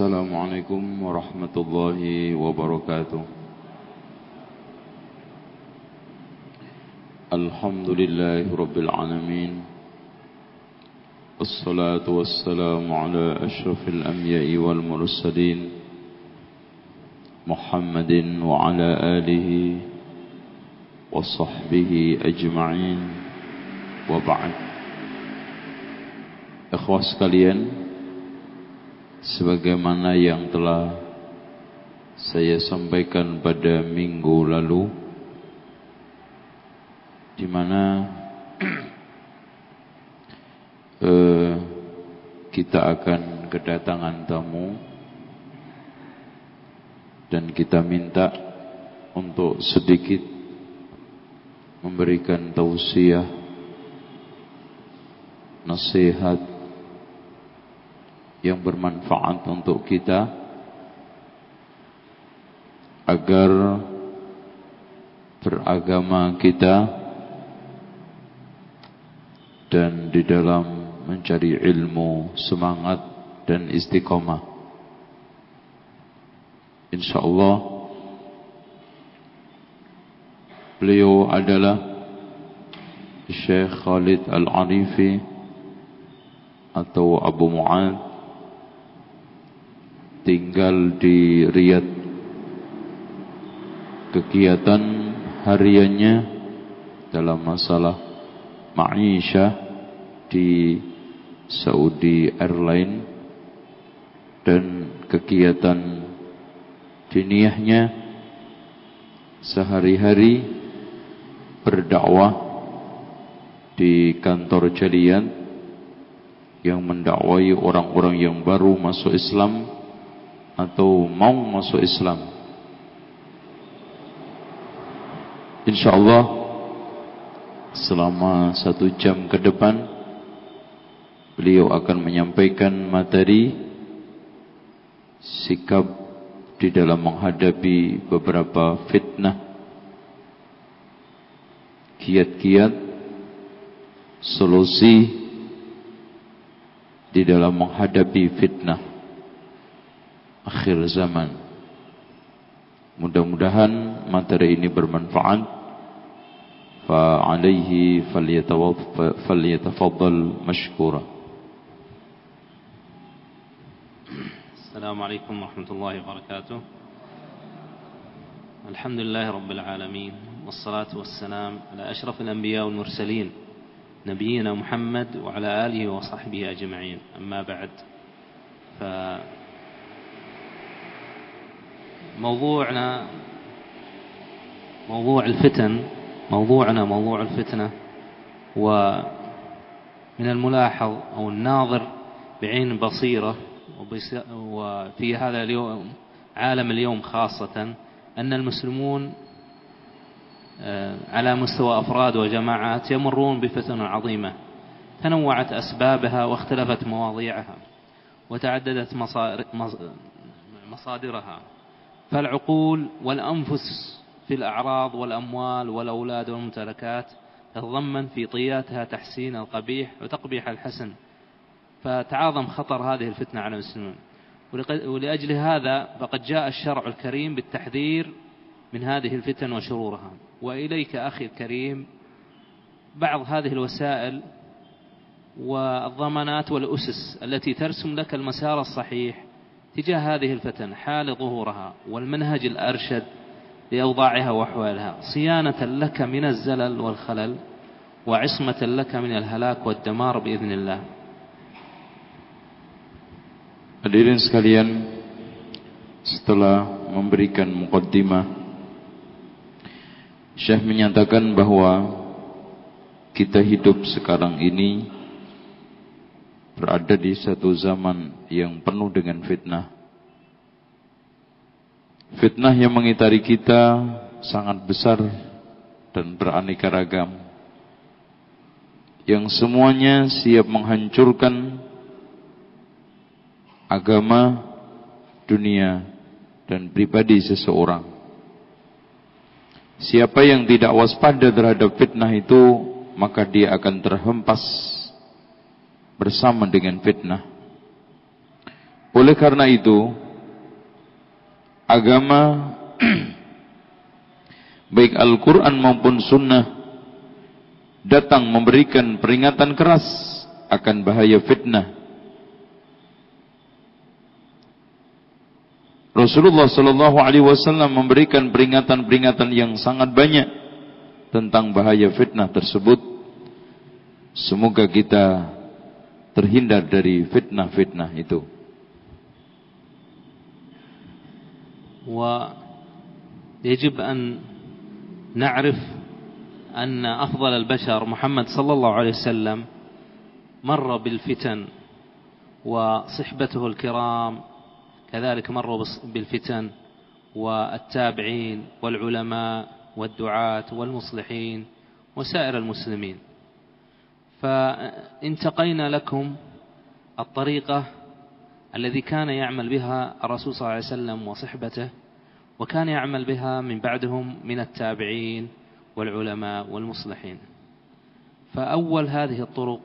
السلام عليكم ورحمة الله وبركاته. الحمد لله رب العالمين. والصلاة والسلام على أشرف الأنبياء والمرسلين محمد وعلى آله وصحبه أجمعين. وبعد. إخوة sekalian sebagaimana yang telah saya sampaikan pada minggu lalu di mana eh, kita akan kedatangan tamu dan kita minta untuk sedikit memberikan tausiah nasihat yang bermanfaat untuk kita agar beragama kita dan di dalam mencari ilmu semangat dan istiqomah. Insyaallah beliau adalah Syekh Khalid Al-Arifi atau Abu Mu'ad tinggal di Riyadh. Kegiatan hariannya dalam masalah ma'isha di Saudi Airline dan kegiatan diniyahnya sehari-hari berdakwah di kantor jalian yang mendakwai orang-orang yang baru masuk Islam atau mau masuk Islam. InsyaAllah selama satu jam ke depan beliau akan menyampaikan materi sikap di dalam menghadapi beberapa fitnah kiat-kiat solusi di dalam menghadapi fitnah akhir zaman. Mudah-mudahan materi ini bermanfaat. Fa alaihi falyatafaddal mashkura. السلام عليكم ورحمة الله وبركاته الحمد لله رب العالمين والصلاة والسلام على أشرف الأنبياء والمرسلين نبينا محمد وعلى آله وصحبه أجمعين أما بعد ف موضوعنا موضوع الفتن موضوعنا موضوع الفتنة ومن الملاحظ أو الناظر بعين بصيرة وفي هذا اليوم عالم اليوم خاصة أن المسلمون آه، على مستوى أفراد وجماعات يمرون بفتن عظيمة. تنوعت أسبابها واختلفت مواضيعها وتعددت مصادرها. فالعقول والأنفس في الأعراض والأموال والأولاد والممتلكات تتضمن في طياتها تحسين القبيح وتقبيح الحسن فتعاظم خطر هذه الفتنة على المسلمين. ولأجل هذا فقد جاء الشرع الكريم بالتحذير من هذه الفتن وشرورها. وإليك أخي الكريم بعض هذه الوسائل والضمانات والأسس التي ترسم لك المسار الصحيح تجاه هذه الفتن حال ظهورها والمنهج الأرشد لأوضاعها وأحوالها صيانة لك من الزلل والخلل وعصمة لك من الهلاك والدمار بإذن الله. Hadirin sekalian, setelah memberikan mukaddimah, Syekh menyatakan bahwa kita hidup sekarang ini berada di satu zaman yang penuh dengan fitnah. Fitnah yang mengitari kita sangat besar dan beraneka ragam. Yang semuanya siap menghancurkan agama, dunia, dan pribadi seseorang. Siapa yang tidak waspada terhadap fitnah itu, maka dia akan terhempas bersama dengan fitnah. Oleh karena itu, agama baik Al-Quran maupun Sunnah datang memberikan peringatan keras akan bahaya fitnah. Rasulullah Shallallahu Alaihi Wasallam memberikan peringatan-peringatan yang sangat banyak tentang bahaya fitnah tersebut. Semoga kita terhindar dari fitnah-fitnah itu. ويجب أن نعرف أن أفضل البشر محمد صلى الله عليه وسلم مر بالفتن وصحبته الكرام كذلك مروا بالفتن والتابعين والعلماء والدعاة والمصلحين وسائر المسلمين فانتقينا لكم الطريقة الذي كان يعمل بها الرسول صلى الله عليه وسلم وصحبته وكان يعمل بها من بعدهم من التابعين والعلماء والمصلحين. فأول هذه الطرق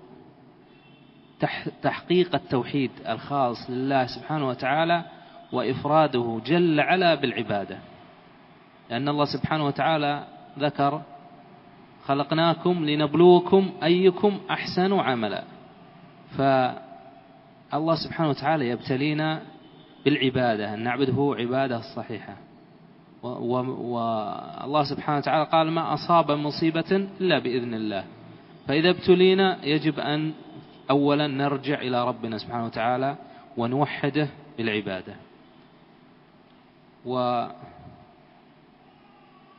تحقيق التوحيد الخاص لله سبحانه وتعالى وإفراده جل على بالعبادة. لأن الله سبحانه وتعالى ذكر خلقناكم لنبلوكم أيكم أحسن عملا. فالله سبحانه وتعالى يبتلينا بالعبادة أن نعبده عبادة الصحيحة والله سبحانه وتعالى قال ما أصاب مصيبة إلا بإذن الله. فإذا ابتلينا يجب أن أولا نرجع إلى ربنا سبحانه وتعالى ونوحده بالعبادة.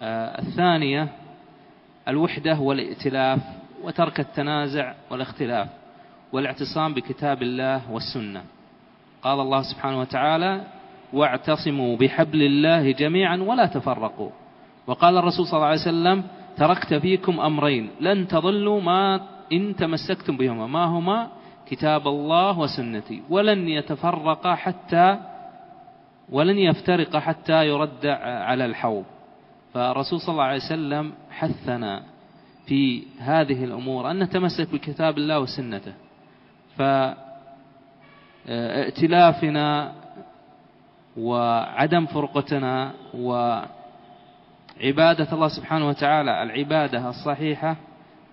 والثانية آه، الوحدة والائتلاف وترك التنازع والاختلاف والاعتصام بكتاب الله والسنة. قال الله سبحانه وتعالى واعتصموا بحبل الله جميعا ولا تفرقوا. وقال الرسول صلى الله عليه وسلم تركت فيكم أمرين لن تضلوا ما إن تمسكتم بهما ما هما؟ كتاب الله وسنتي ولن يتفرقا حتى ولن يفترق حتى يرد على الحوض. فالرسول صلى الله عليه وسلم حثنا في هذه الأمور أن نتمسك بكتاب الله وسنته. فائتلافنا وعدم فرقتنا وعبادة الله سبحانه وتعالى العبادة الصحيحة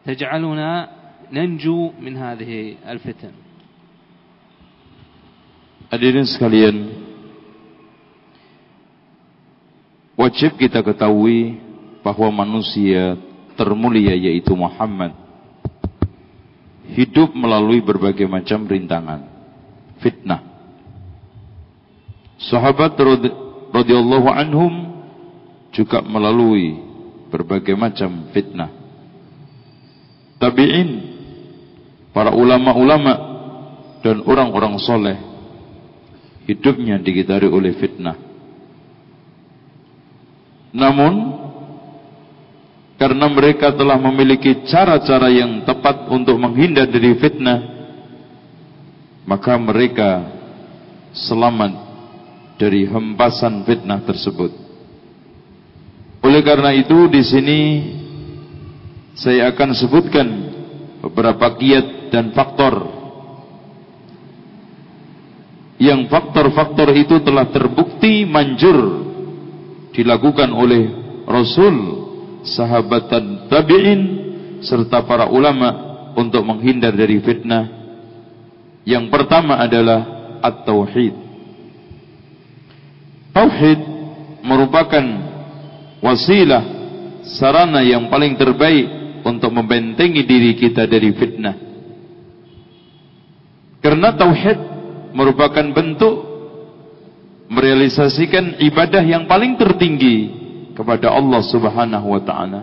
تجعلنا ننجو من هذه الفتن. Hadirin sekalian, wajib kita ketahui bahwa manusia termulia yaitu Muhammad hidup melalui berbagai macam rintangan, fitnah. Sahabat radhiyallahu anhum juga melalui berbagai macam fitnah. Tabi'in, para ulama-ulama dan orang-orang soleh hidupnya digitari oleh fitnah. Namun karena mereka telah memiliki cara-cara yang tepat untuk menghindar dari fitnah maka mereka selamat dari hempasan fitnah tersebut. Oleh karena itu di sini saya akan sebutkan beberapa kiat dan faktor. Yang faktor-faktor itu telah terbukti manjur dilakukan oleh Rasul sahabat tabi'in serta para ulama untuk menghindar dari fitnah. Yang pertama adalah at-tauhid. Tauhid merupakan wasilah sarana yang paling terbaik untuk membentengi diri kita dari fitnah. Karena tauhid merupakan bentuk merealisasikan ibadah yang paling tertinggi kepada Allah Subhanahu wa taala.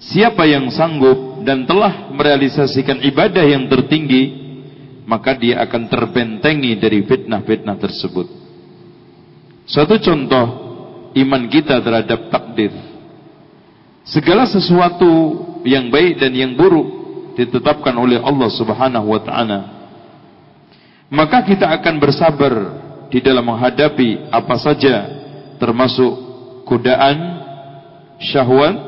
Siapa yang sanggup dan telah merealisasikan ibadah yang tertinggi, maka dia akan terbentengi dari fitnah-fitnah tersebut. Suatu contoh iman kita terhadap takdir. Segala sesuatu yang baik dan yang buruk ditetapkan oleh Allah Subhanahu wa taala. Maka kita akan bersabar di dalam menghadapi apa saja termasuk godaan, syahwat,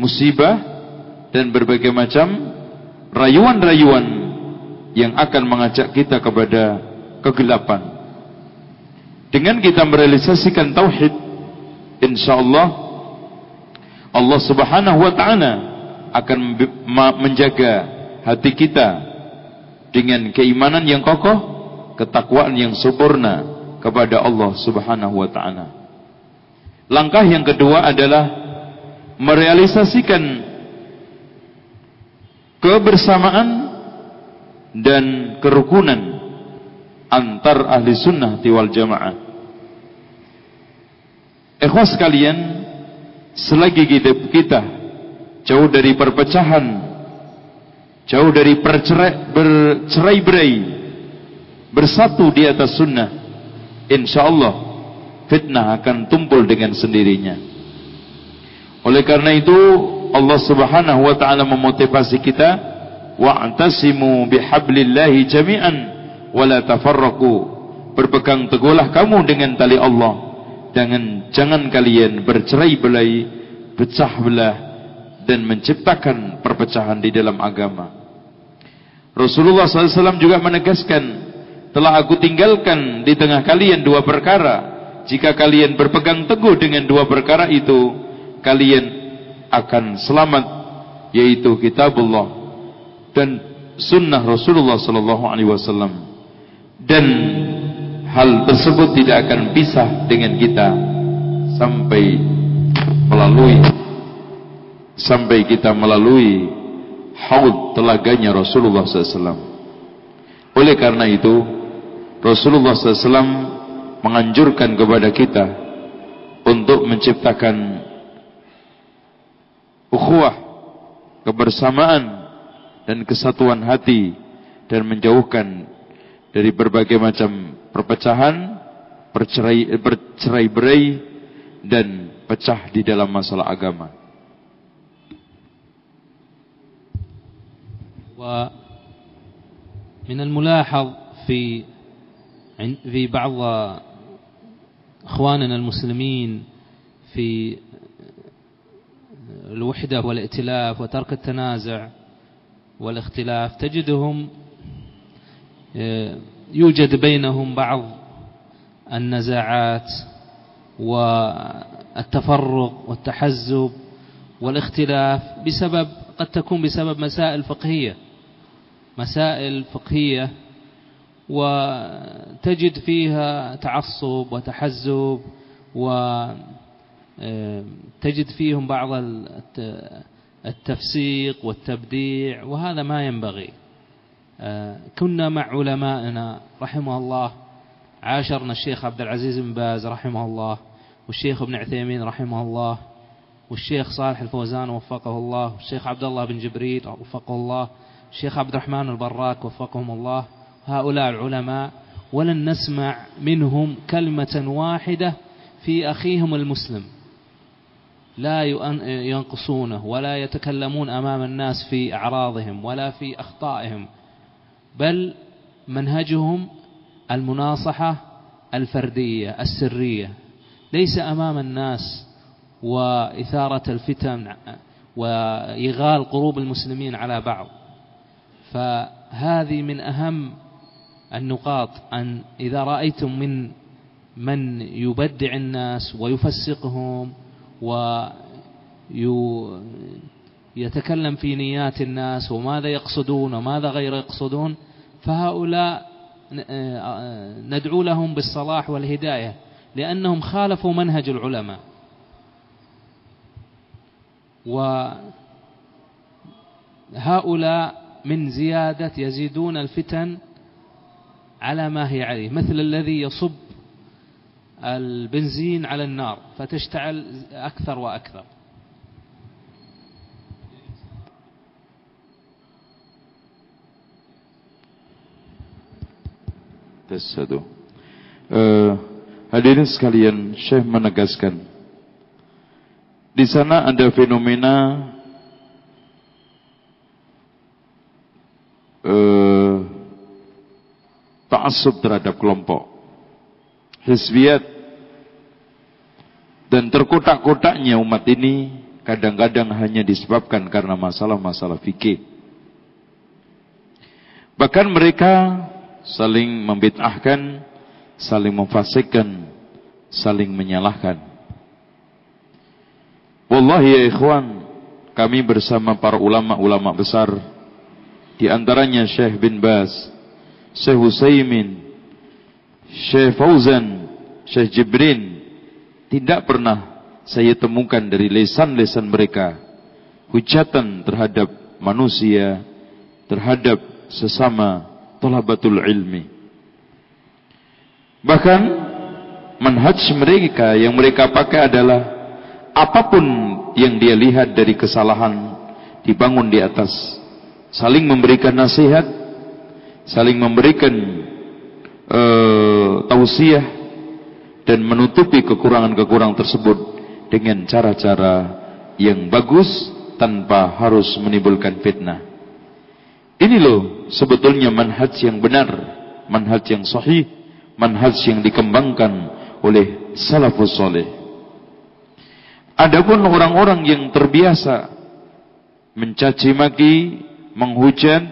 musibah dan berbagai macam rayuan-rayuan yang akan mengajak kita kepada kegelapan. Dengan kita merealisasikan tauhid, insyaallah Allah Subhanahu wa taala akan menjaga hati kita dengan keimanan yang kokoh, ketakwaan yang sempurna kepada Allah Subhanahu wa taala. Langkah yang kedua adalah merealisasikan kebersamaan dan kerukunan antar ahli sunnah wal jamaah. Ikhwas sekalian, selagi hidup kita jauh dari perpecahan, jauh dari bercerai-berai, bersatu di atas sunnah, insyaallah fitnah akan tumpul dengan sendirinya. Oleh karena itu, Allah Subhanahu wa taala memotivasi kita, wa'tasimu bihablillahi jami'an wa la tafarraqu. Berpegang teguhlah kamu dengan tali Allah Jangan jangan kalian bercerai-belai, pecah belah dan menciptakan perpecahan di dalam agama. Rasulullah SAW juga menegaskan, telah aku tinggalkan di tengah kalian dua perkara. Jika kalian berpegang teguh dengan dua perkara itu, kalian akan selamat, yaitu kitabullah dan sunnah Rasulullah SAW. Dan hal tersebut tidak akan pisah dengan kita sampai melalui sampai kita melalui haud telaganya Rasulullah SAW. Oleh karena itu, Rasulullah SAW menganjurkan kepada kita untuk menciptakan ukhuwah, kebersamaan dan kesatuan hati dan menjauhkan dari berbagai macam perpecahan, percerai, bercerai berai dan pecah di dalam masalah agama. ومن الملاحظ في في بعض إخواننا المسلمين في الوحدة والائتلاف وترك التنازع والاختلاف تجدهم يوجد بينهم بعض النزاعات والتفرق والتحزب والاختلاف بسبب قد تكون بسبب مسائل فقهية. مسائل فقهية وتجد فيها تعصب وتحزب وتجد فيهم بعض التفسيق والتبديع وهذا ما ينبغي. آه، كنا مع علمائنا رحمه الله عاشرنا الشيخ عبد العزيز بن باز رحمه الله والشيخ ابن عثيمين رحمه الله والشيخ صالح الفوزان وفقه الله والشيخ عبد الله بن جبريل وفقه الله الشيخ عبد الرحمن البراك وفقهم الله هؤلاء العلماء ولن نسمع منهم كلمة واحدة في أخيهم المسلم. لا ينقصونه ولا يتكلمون أمام الناس في أعراضهم ولا في أخطائهم بل منهجهم المناصحة الفردية السرية. ليس أمام الناس وإثارة الفتن وإغال قلوب المسلمين على بعض. فهذه من أهم النقاط أن إذا رأيتم من من يبدع الناس ويفسقهم ويتكلم في نيات الناس وماذا يقصدون وماذا غير يقصدون فهؤلاء ندعو لهم بالصلاح والهداية لأنهم خالفوا منهج العلماء. وهؤلاء من زيادة يزيدون الفتن على ما هي عليه مثل الذي يصب البنزين على النار فتشتعل أكثر وأكثر Tes satu. Uh, hadirin sekalian, Syekh menegaskan di sana ada fenomena uh, ta'assub terhadap kelompok hizbiyat dan terkotak-kotaknya umat ini kadang-kadang hanya disebabkan karena masalah-masalah fikih bahkan mereka saling membid'ahkan, saling memfasikkan, saling menyalahkan. Wallahi ya ikhwan, kami bersama para ulama-ulama besar di antaranya Syekh bin Baz, Syekh Husaymin, Syekh Fauzan, Syekh Jibrin tidak pernah saya temukan dari lesan-lesan mereka hujatan terhadap manusia, terhadap sesama talabatul ilmi. Bahkan manhaj mereka yang mereka pakai adalah apa pun yang dia lihat dari kesalahan dibangun di atas saling memberikan nasihat saling memberikan uh, tausiah dan menutupi kekurangan-kekurangan tersebut dengan cara-cara yang bagus tanpa harus menimbulkan fitnah. Ini loh sebetulnya manhaj yang benar manhaj yang sahih manhaj yang dikembangkan oleh salafus soleh Adapun orang-orang yang terbiasa mencaci maki, menghujat,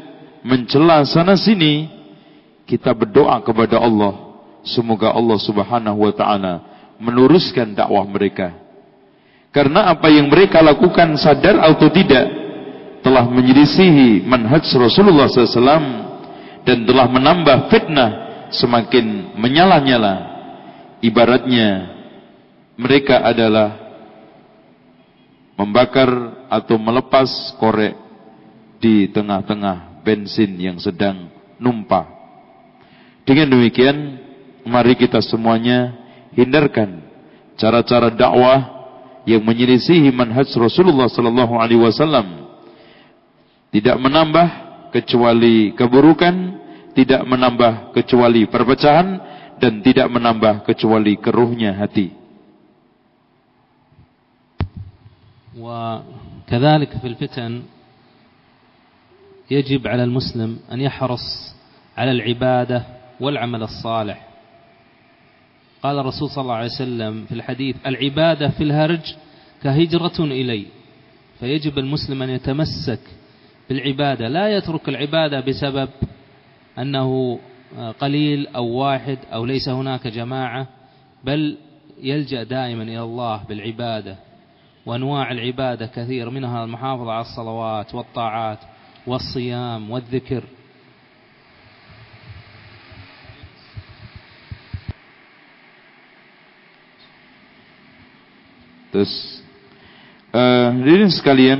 mencela sana sini, kita berdoa kepada Allah, semoga Allah Subhanahu wa taala meluruskan dakwah mereka. Karena apa yang mereka lakukan sadar atau tidak telah menyelisihi manhaj Rasulullah SAW dan telah menambah fitnah semakin menyala-nyala. Ibaratnya mereka adalah membakar atau melepas korek di tengah-tengah bensin yang sedang numpah. Dengan demikian, mari kita semuanya hindarkan cara-cara dakwah yang menyelisihi manhaj Rasulullah sallallahu alaihi wasallam. Tidak menambah kecuali keburukan, tidak menambah kecuali perpecahan dan tidak menambah kecuali keruhnya hati. وكذلك في الفتن يجب على المسلم أن يحرص على العبادة والعمل الصالح. قال الرسول صلى الله عليه وسلم في الحديث العبادة في الهرج كهجرة إلي. فيجب المسلم أن يتمسك بالعبادة. لا يترك العبادة بسبب أنه قليل أو واحد أو ليس هناك جماعة بل يلجأ دائما إلى الله بالعبادة. وأنواع العبادة كثير منها المحافظة على الصلوات والطاعات. والصيام والذكر Terus uh, hadirin sekalian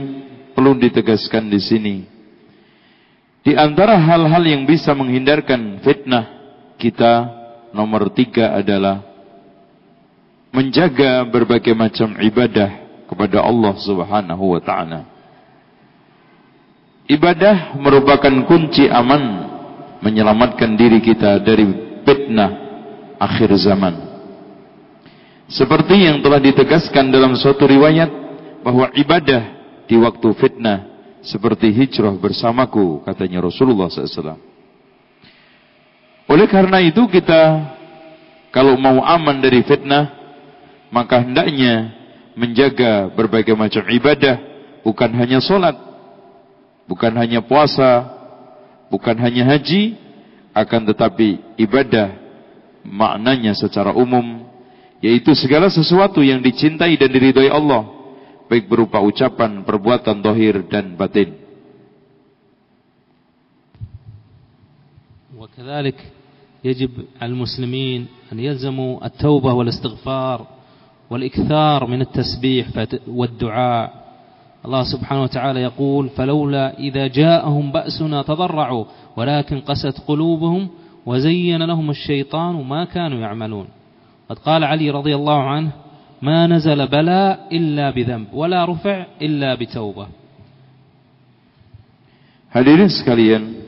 perlu ditegaskan di sini. Di antara hal-hal yang bisa menghindarkan fitnah kita nomor tiga adalah menjaga berbagai macam ibadah kepada Allah Subhanahu wa taala. Ibadah merupakan kunci aman menyelamatkan diri kita dari fitnah akhir zaman. Seperti yang telah ditegaskan dalam suatu riwayat bahwa ibadah di waktu fitnah seperti hijrah bersamaku katanya Rasulullah SAW. Oleh karena itu kita kalau mau aman dari fitnah maka hendaknya menjaga berbagai macam ibadah, bukan hanya solat, bukan hanya puasa, bukan hanya haji, akan tetapi ibadah maknanya secara umum, yaitu segala sesuatu yang dicintai dan diridhoi Allah, baik berupa ucapan, perbuatan dohir dan batin. وكذلك يجب على المسلمين أن يلزموا التوبة والاستغفار والإكثار من التسبيح والدعاء الله سبحانه وتعالى يقول فلولا إذا جاءهم بأسنا تضرعوا ولكن قست قلوبهم وزين لهم الشيطان ما كانوا يعملون قد قال علي رضي الله عنه ما نزل بلاء إلا بذنب ولا رفع إلا بتوبة Hadirin sekalian,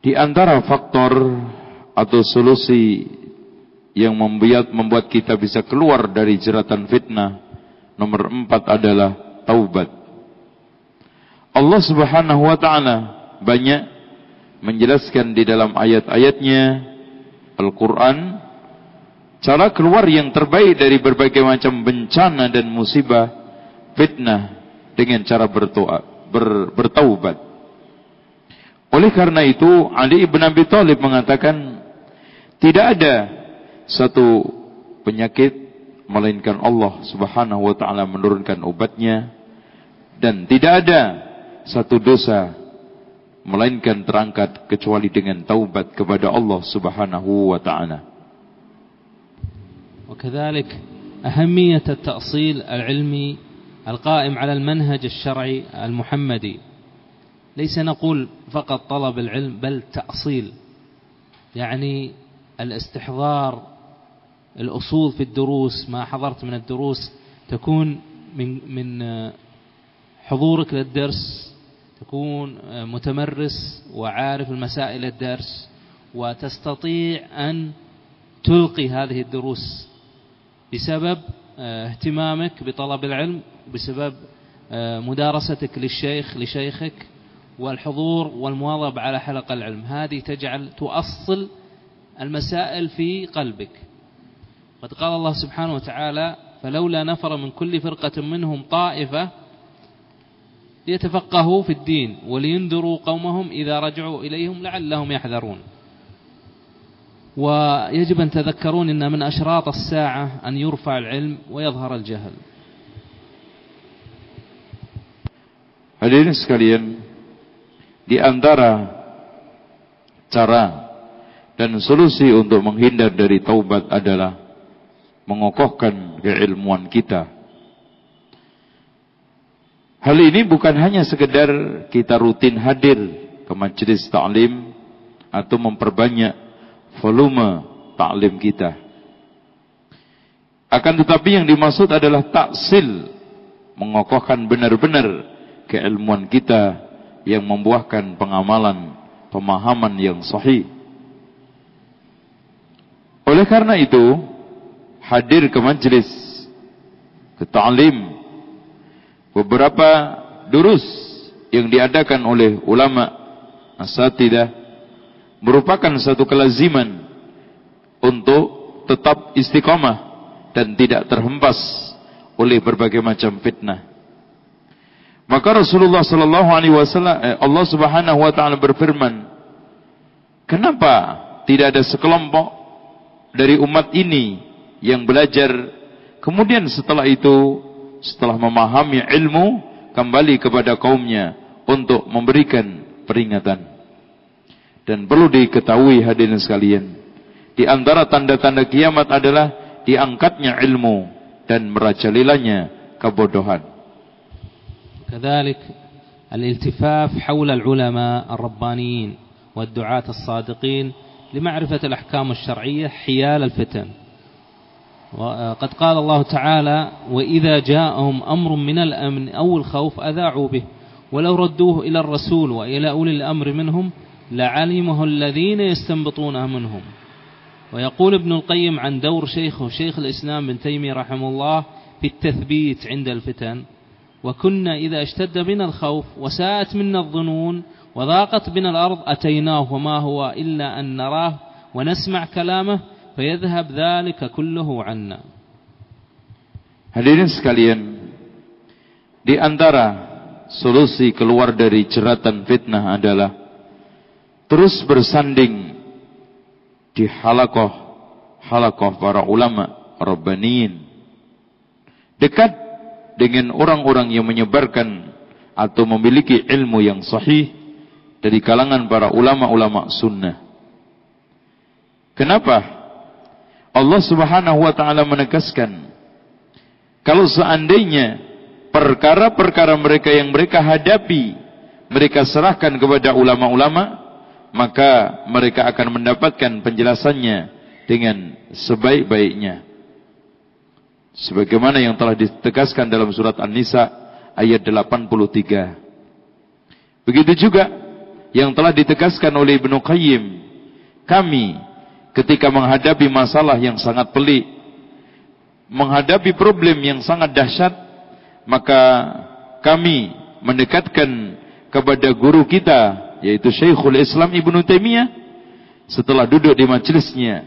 di antara faktor atau solusi yang membuat membuat kita bisa keluar dari jeratan fitnah. Nomor empat adalah taubat. Allah Subhanahu wa taala banyak menjelaskan di dalam ayat-ayatnya Al-Qur'an cara keluar yang terbaik dari berbagai macam bencana dan musibah fitnah dengan cara bertoa, ber, bertaubat. Oleh karena itu Ali ibn Abi Thalib mengatakan tidak ada satu penyakit melainkan Allah Subhanahu wa taala menurunkan obatnya dan tidak ada satu dosa melainkan terangkat kecuali dengan taubat kepada Allah Subhanahu wa taala. وكذلك أهمية التأصيل العلمي القائم على المنهج الشرعي المحمدي ليس نقول فقط طلب العلم بل تأصيل يعني الاستحضار الأصول في الدروس ما حضرت من الدروس تكون من من حضورك للدرس تكون متمرس وعارف المسائل الدرس وتستطيع أن تلقي هذه الدروس بسبب اهتمامك بطلب العلم بسبب مدارستك للشيخ لشيخك والحضور والمواظبة على حلقة العلم. هذه تجعل تؤصل المسائل في قلبك. قد قال الله سبحانه وتعالى فلولا نفر من كل فرقة منهم طائفة ليتفقهوا في الدين ولينذروا قومهم إذا رجعوا إليهم لعلهم يحذرون. ويجب أن تذكرون أن من أشراط الساعة أن يرفع العلم ويظهر الجهل. Hadirin sekalian, di antara cara dan solusi untuk menghindar dari taubat adalah mengokohkan keilmuan kita. Hal ini bukan hanya sekedar kita rutin hadir ke majelis ta'lim atau memperbanyak volume ta'lim kita. Akan tetapi yang dimaksud adalah taksil, mengokohkan benar-benar keilmuan kita yang membuahkan pengamalan, pemahaman yang sahih. Oleh karena itu, hadir ke majelis, ke ta'lim, beberapa durus yang diadakan oleh ulama asatidah merupakan satu kelaziman untuk tetap istiqamah dan tidak terhempas oleh berbagai macam fitnah. Maka Rasulullah sallallahu alaihi wasallam eh, Allah Subhanahu wa taala berfirman, "Kenapa tidak ada sekelompok dari umat ini yang belajar kemudian setelah itu setelah memahami ilmu kembali kepada kaumnya untuk memberikan peringatan?" Dan perlu diketahui hadirin sekalian, di antara tanda-tanda kiamat adalah diangkatnya ilmu dan merajalelanya kebodohan. كذلك الالتفاف حول العلماء الربانيين والدعاة الصادقين لمعرفة الأحكام الشرعية حيال الفتن وقد قال الله تعالى وإذا جاءهم أمر من الأمن أو الخوف أذاعوا به ولو ردوه إلى الرسول وإلى أولي الأمر منهم لعلمه الذين يستنبطونه منهم. ويقول ابن القيم عن دور شيخه شيخ الإسلام بن تيمية رحمه الله في التثبيت عند الفتن وكنا إذا اشتد بنا الخوف وساءت منا الظنون وضاقت بنا الأرض أتيناه وما هو إلا أن نراه ونسمع كلامه fayadhhab dzalika kulluhu anna. Hadirin sekalian, di antara solusi keluar dari jeratan fitnah adalah terus bersanding di halakoh halakoh para ulama rabbaniin dekat dengan orang-orang yang menyebarkan atau memiliki ilmu yang sahih dari kalangan para ulama-ulama sunnah. Kenapa? Allah Subhanahu wa taala menegaskan kalau seandainya perkara-perkara mereka yang mereka hadapi mereka serahkan kepada ulama-ulama maka mereka akan mendapatkan penjelasannya dengan sebaik-baiknya sebagaimana yang telah ditegaskan dalam surat An-Nisa ayat 83. Begitu juga yang telah ditegaskan oleh Ibnu Qayyim, kami ketika menghadapi masalah yang sangat pelik, menghadapi problem yang sangat dahsyat, maka kami mendekatkan kepada guru kita yaitu Syekhul Islam Ibnu Taimiyah setelah duduk di majelisnya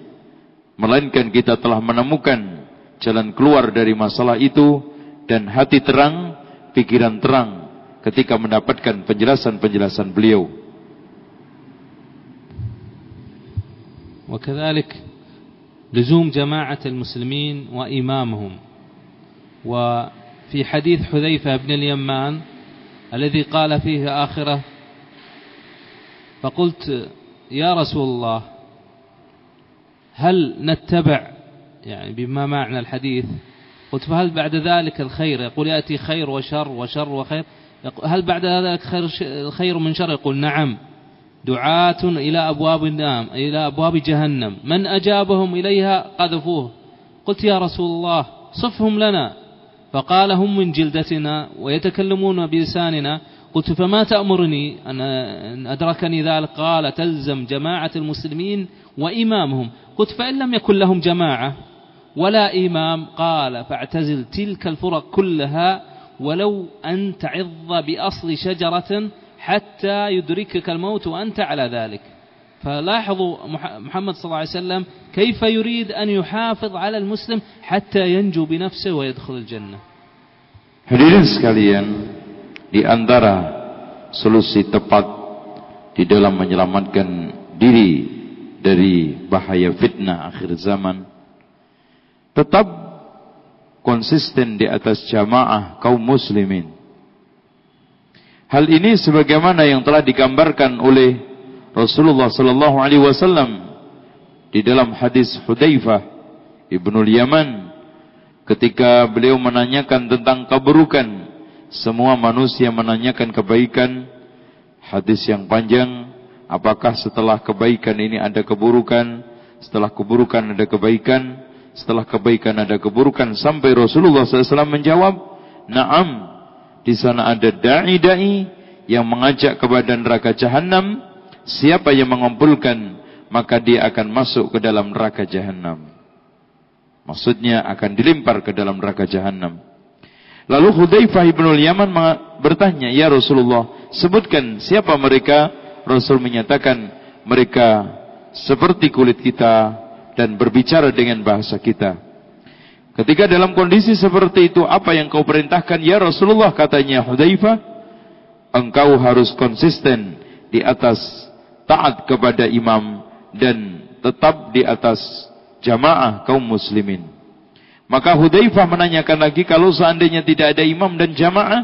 melainkan kita telah menemukan jalan keluar dari masalah itu dan hati terang, pikiran terang ketika mendapatkan penjelasan-penjelasan beliau. وكذلك لزوم جماعة المسلمين وإمامهم. وفي حديث حذيفة بن اليمان الذي قال فيه آخرة فقلت يا رسول الله هل نتبع يعني بما معنى الحديث؟ قلت فهل بعد ذلك الخير؟ يقول يأتي خير وشر وشر وخير. هل بعد ذلك خير الخير من شر؟ يقول نعم. دعاة إلى أبواب النام إلى أبواب جهنم. من أجابهم إليها قذفوه. قلت يا رسول الله صفهم لنا. فقال هم من جلدتنا ويتكلمون بلساننا. قلت فما تأمرني أن أدركني ذلك؟ قال تلزم جماعة المسلمين وإمامهم. قلت فإن لم يكن لهم جماعة ولا إمام قال فاعتزل تلك الفرق كلها ولو أن تعض بأصل شجرة حتى يدركك الموت وأنت على ذلك فلاحظوا محمد صلى الله عليه وسلم كيف يريد أن يحافظ على المسلم حتى ينجو بنفسه ويدخل الجنة Hadirin sekalian, di antara solusi tepat di dalam menyelamatkan diri dari bahaya fitnah akhir zaman tetap konsisten di atas jamaah kaum muslimin Hal ini sebagaimana yang telah digambarkan oleh Rasulullah sallallahu alaihi wasallam di dalam hadis Hudzaifah Ibnu Yaman ketika beliau menanyakan tentang keburukan. Semua manusia menanyakan kebaikan. Hadis yang panjang apakah setelah kebaikan ini ada keburukan? Setelah keburukan ada kebaikan. Setelah kebaikan ada keburukan sampai Rasulullah SAW menjawab na'am di sana ada dai-dai yang mengajak kepada neraka jahanam. Siapa yang mengumpulkan, maka dia akan masuk ke dalam neraka jahanam. Maksudnya akan dilempar ke dalam neraka jahanam. Lalu Hudzaifah bin Yaman bertanya, "Ya Rasulullah, sebutkan siapa mereka?" Rasul menyatakan, "Mereka seperti kulit kita dan berbicara dengan bahasa kita." Ketika dalam kondisi seperti itu, apa yang kau perintahkan ya Rasulullah katanya Hudzaifah, engkau harus konsisten di atas taat kepada imam dan tetap di atas jamaah kaum muslimin. Maka Hudzaifah menanyakan lagi kalau seandainya tidak ada imam dan jamaah,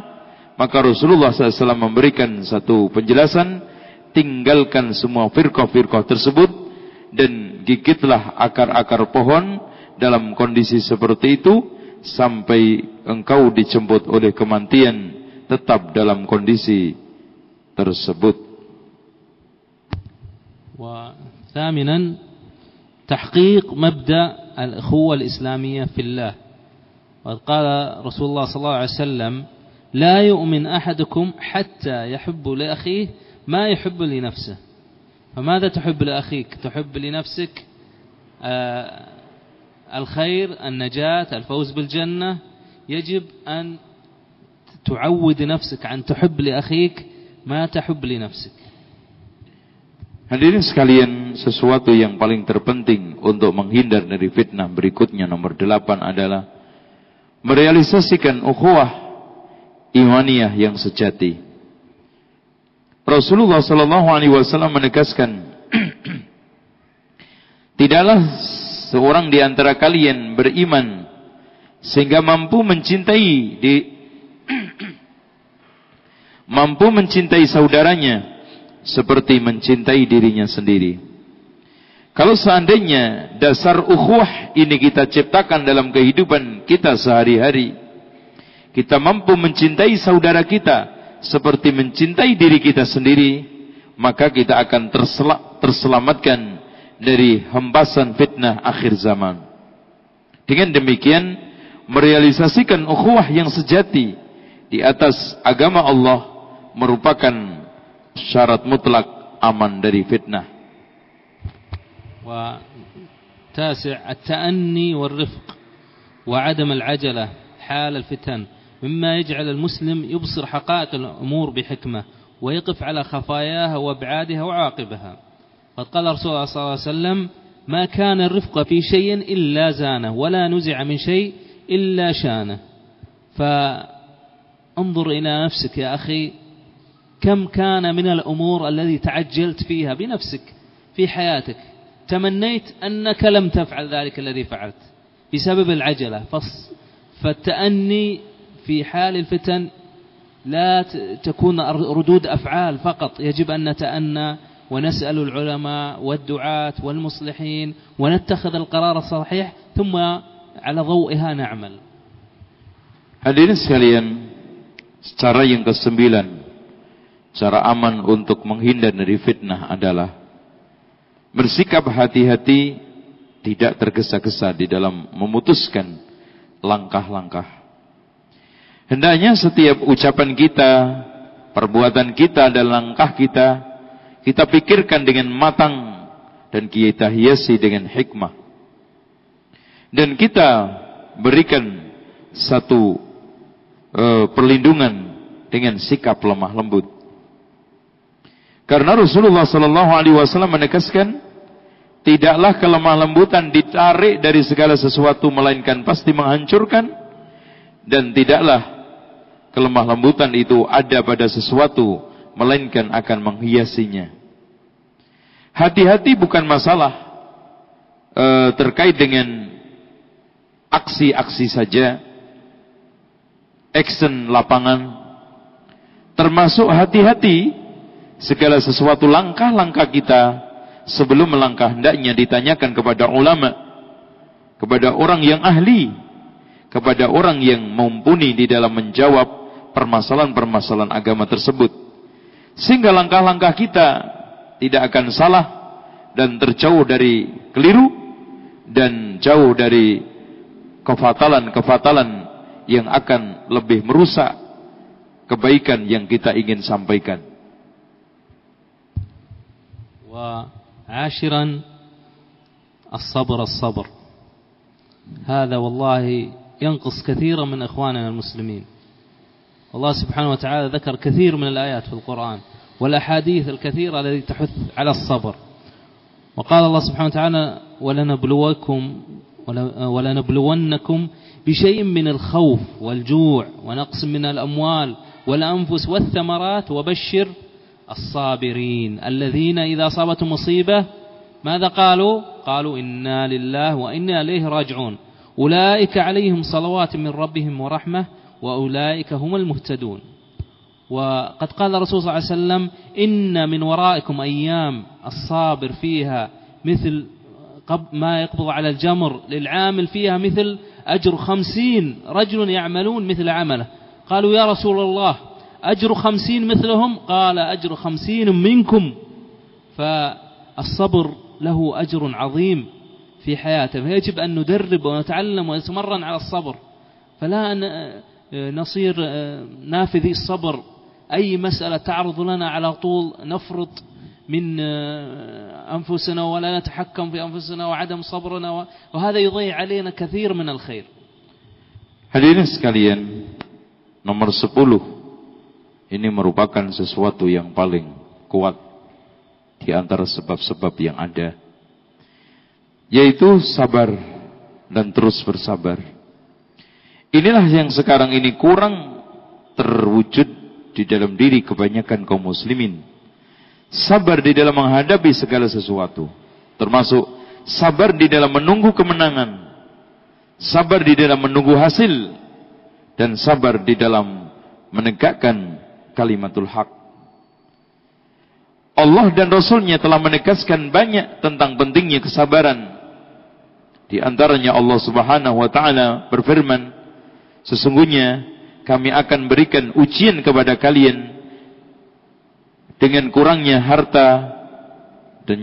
maka Rasulullah SAW memberikan satu penjelasan, tinggalkan semua firqah-firqah tersebut dan gigitlah akar-akar pohon dalam kondisi seperti itu sampai engkau dijemput oleh kematian tetap dalam kondisi tersebut. وثامنا تحقيق مبدأ الأخوة الإسلامية في الله وقد قال رسول الله صلى الله عليه وسلم لا يؤمن أحدكم حتى يحب لأخيه ما يحب لنفسه فماذا تحب لأخيك تحب لنفسك الخير النجاة الفوز بالجنة يجب أن تعود نفسك عن تحب لأخيك ما تحب لنفسك Hadirin sekalian, sesuatu yang paling terpenting untuk menghindar dari fitnah berikutnya nomor delapan adalah merealisasikan ukhuwah imaniyah yang sejati. Rasulullah sallallahu alaihi wasallam menegaskan tidaklah seorang di antara kalian beriman sehingga mampu mencintai di mampu mencintai saudaranya seperti mencintai dirinya sendiri. Kalau seandainya dasar ukhuwah ini kita ciptakan dalam kehidupan kita sehari-hari, kita mampu mencintai saudara kita seperti mencintai diri kita sendiri, maka kita akan terselamatkan dari hembasan fitnah akhir zaman. Dengan demikian, merealisasikan ukhuwah yang sejati di atas agama Allah merupakan syarat mutlak aman dari fitnah. وتاسع التأني والرفق وعدم العجلة حال الفتن مما يجعل المسلم يبصر حقائق الأمور بحكمة ويقف على خفاياها وابعادها وعاقبها قد قال رسول الله صلى الله عليه وسلم ما كان الرفق في شيء إلا زانه ولا نزع من شيء إلا شانه. فانظر إلى نفسك يا أخي كم كان من الأمور الذي تعجلت فيها بنفسك في حياتك تمنيت أنك لم تفعل ذلك الذي فعلت بسبب العجلة. فالتأني في حال الفتن لا تكون ردود أفعال فقط. يجب أن نتأنى ونسأل العلماء والدعاة والمصلحين ونتخذ القرار الصحيح ثم على ضوئها نعمل Hadirin sekalian, cara yang kesembilan, cara aman untuk menghindar dari fitnah adalah bersikap hati-hati, tidak tergesa-gesa di dalam memutuskan langkah-langkah. Hendaknya setiap ucapan kita, perbuatan kita dan langkah kita, kita pikirkan dengan matang dan kita hiasi dengan hikmah. Dan kita berikan satu uh, perlindungan dengan sikap lemah lembut. Karena Rasulullah Sallallahu Alaihi Wasallam menegaskan, tidaklah kelemah lembutan ditarik dari segala sesuatu melainkan pasti menghancurkan, dan tidaklah kelemah lembutan itu ada pada sesuatu melainkan akan menghiasinya. Hati-hati bukan masalah uh, terkait dengan aksi-aksi saja, action lapangan termasuk hati-hati segala sesuatu langkah-langkah kita sebelum melangkah hendaknya ditanyakan kepada ulama kepada orang yang ahli kepada orang yang mumpuni di dalam menjawab permasalahan-permasalahan agama tersebut sehingga langkah-langkah kita tidak akan salah dan terjauh dari keliru dan jauh dari kefatalan-kefatalan yang akan lebih merusak kebaikan yang kita ingin sampaikan. Wa ashiran as-sabr as-sabr. Hada wallahi yanqus kathira min ikhwanina muslimin. والله سبحانه وتعالى ذكر كثير من الآيات في القرآن والأحاديث الكثيرة التي تحث على الصبر. وقال الله سبحانه وتعالى ولنبلوكم ولنبلونكم بشيء من الخوف والجوع ونقص من الأموال والأنفس والثمرات وبشر الصابرين الذين إذا أصابتهم مصيبة ماذا قالوا؟ قالوا إنا لله وإنا إليه راجعون أولئك عليهم صلوات من ربهم ورحمة وأولئك هم المهتدون. وقد قال الرسول صلى الله عليه وسلم إن من ورائكم أيام الصابر فيها مثل ما يقبض على الجمر للعامل فيها مثل أجر خمسين رجل يعملون مثل عمله. قالوا يا رسول الله أجر خمسين مثلهم؟ قال أجر خمسين منكم. فالصبر له أجر عظيم في حياته فيجب أن ندرب ونتعلم ونتمرن على الصبر. فلا نصير نافذي الصبر أي مسألة تعرض لنا على طول نفرط من أنفسنا ولا نتحكم في أنفسنا وعدم صبرنا وهذا يضيع علينا كثير من الخير Hadirin sekalian, nomor 10 ini merupakan sesuatu yang paling kuat di antara sebab-sebab yang ada yaitu sabar dan terus bersabar. Inilah yang sekarang ini kurang terwujud di dalam diri kebanyakan kaum muslimin sabar di dalam menghadapi segala sesuatu, termasuk sabar di dalam menunggu kemenangan, sabar di dalam menunggu hasil, dan sabar di dalam menegakkan kalimatul hak. Allah dan Rasulnya telah menegaskan banyak tentang pentingnya kesabaran. Di antaranya Allah subhanahu wa ta'ala berfirman, Sesungguhnya kami akan berikan ujian kepada kalian dengan kurangnya harta dan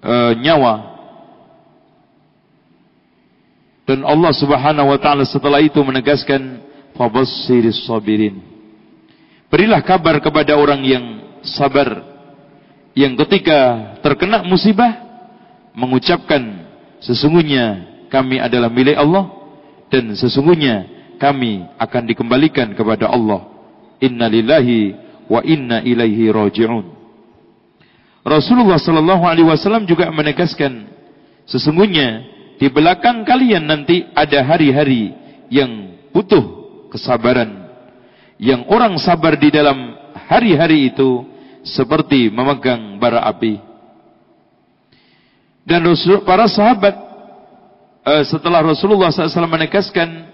e, nyawa. Dan Allah Subhanahu wa taala setelah itu menegaskan fabassiris sabirin. Berilah kabar kepada orang yang sabar yang ketika terkena musibah mengucapkan sesungguhnya kami adalah milik Allah dan sesungguhnya kami akan dikembalikan kepada Allah innalillahi wa inna ilaihi raji'un. Rasulullah sallallahu alaihi wasallam juga menegaskan sesungguhnya di belakang kalian nanti ada hari-hari yang butuh kesabaran. Yang orang sabar di dalam hari-hari itu seperti memegang bara api. Dan Rasul, para sahabat uh, setelah Rasulullah SAW menegaskan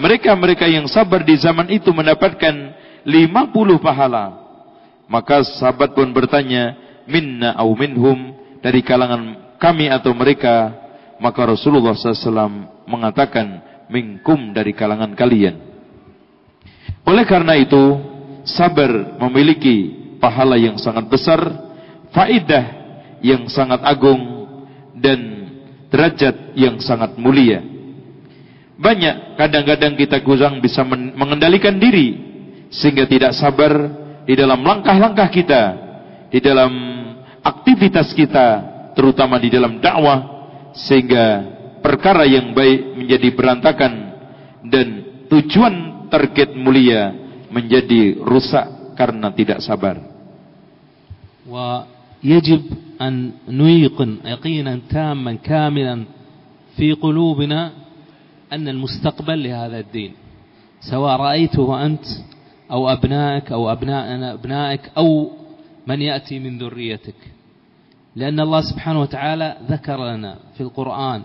mereka-mereka yang sabar di zaman itu mendapatkan 50 pahala. Maka sahabat pun bertanya, minna au minhum dari kalangan kami atau mereka. Maka Rasulullah SAW mengatakan, minkum dari kalangan kalian. Oleh karena itu, sabar memiliki pahala yang sangat besar, faidah yang sangat agung dan derajat yang sangat mulia. Banyak kadang-kadang kita kurang bisa mengendalikan diri sehingga tidak sabar di dalam langkah-langkah kita, di dalam aktivitas kita, terutama di dalam dakwah sehingga perkara yang baik menjadi berantakan dan tujuan target mulia menjadi rusak karena tidak sabar. Wa yajib an nuiqan yaqinan tamman kamilan fi qulubina أن المستقبل لهذا الدين سواء رأيته أنت أو أبنائك أو أبناء أبنائك أو من يأتي من ذريتك. لأن الله سبحانه وتعالى ذكر لنا في القرآن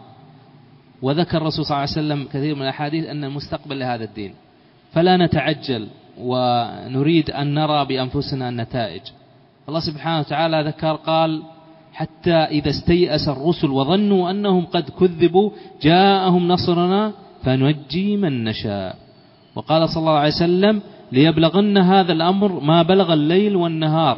وذكر الرسول صلى الله عليه وسلم كثير من الأحاديث أن المستقبل لهذا الدين. فلا نتعجل ونريد أن نرى بأنفسنا النتائج. الله سبحانه وتعالى ذكر قال حتى إذا استيأس الرسل وظنوا أنهم قد كذبوا جاءهم نصرنا فنجي من نشاء. وقال صلى الله عليه وسلم ليبلغن هذا الأمر ما بلغ الليل والنهار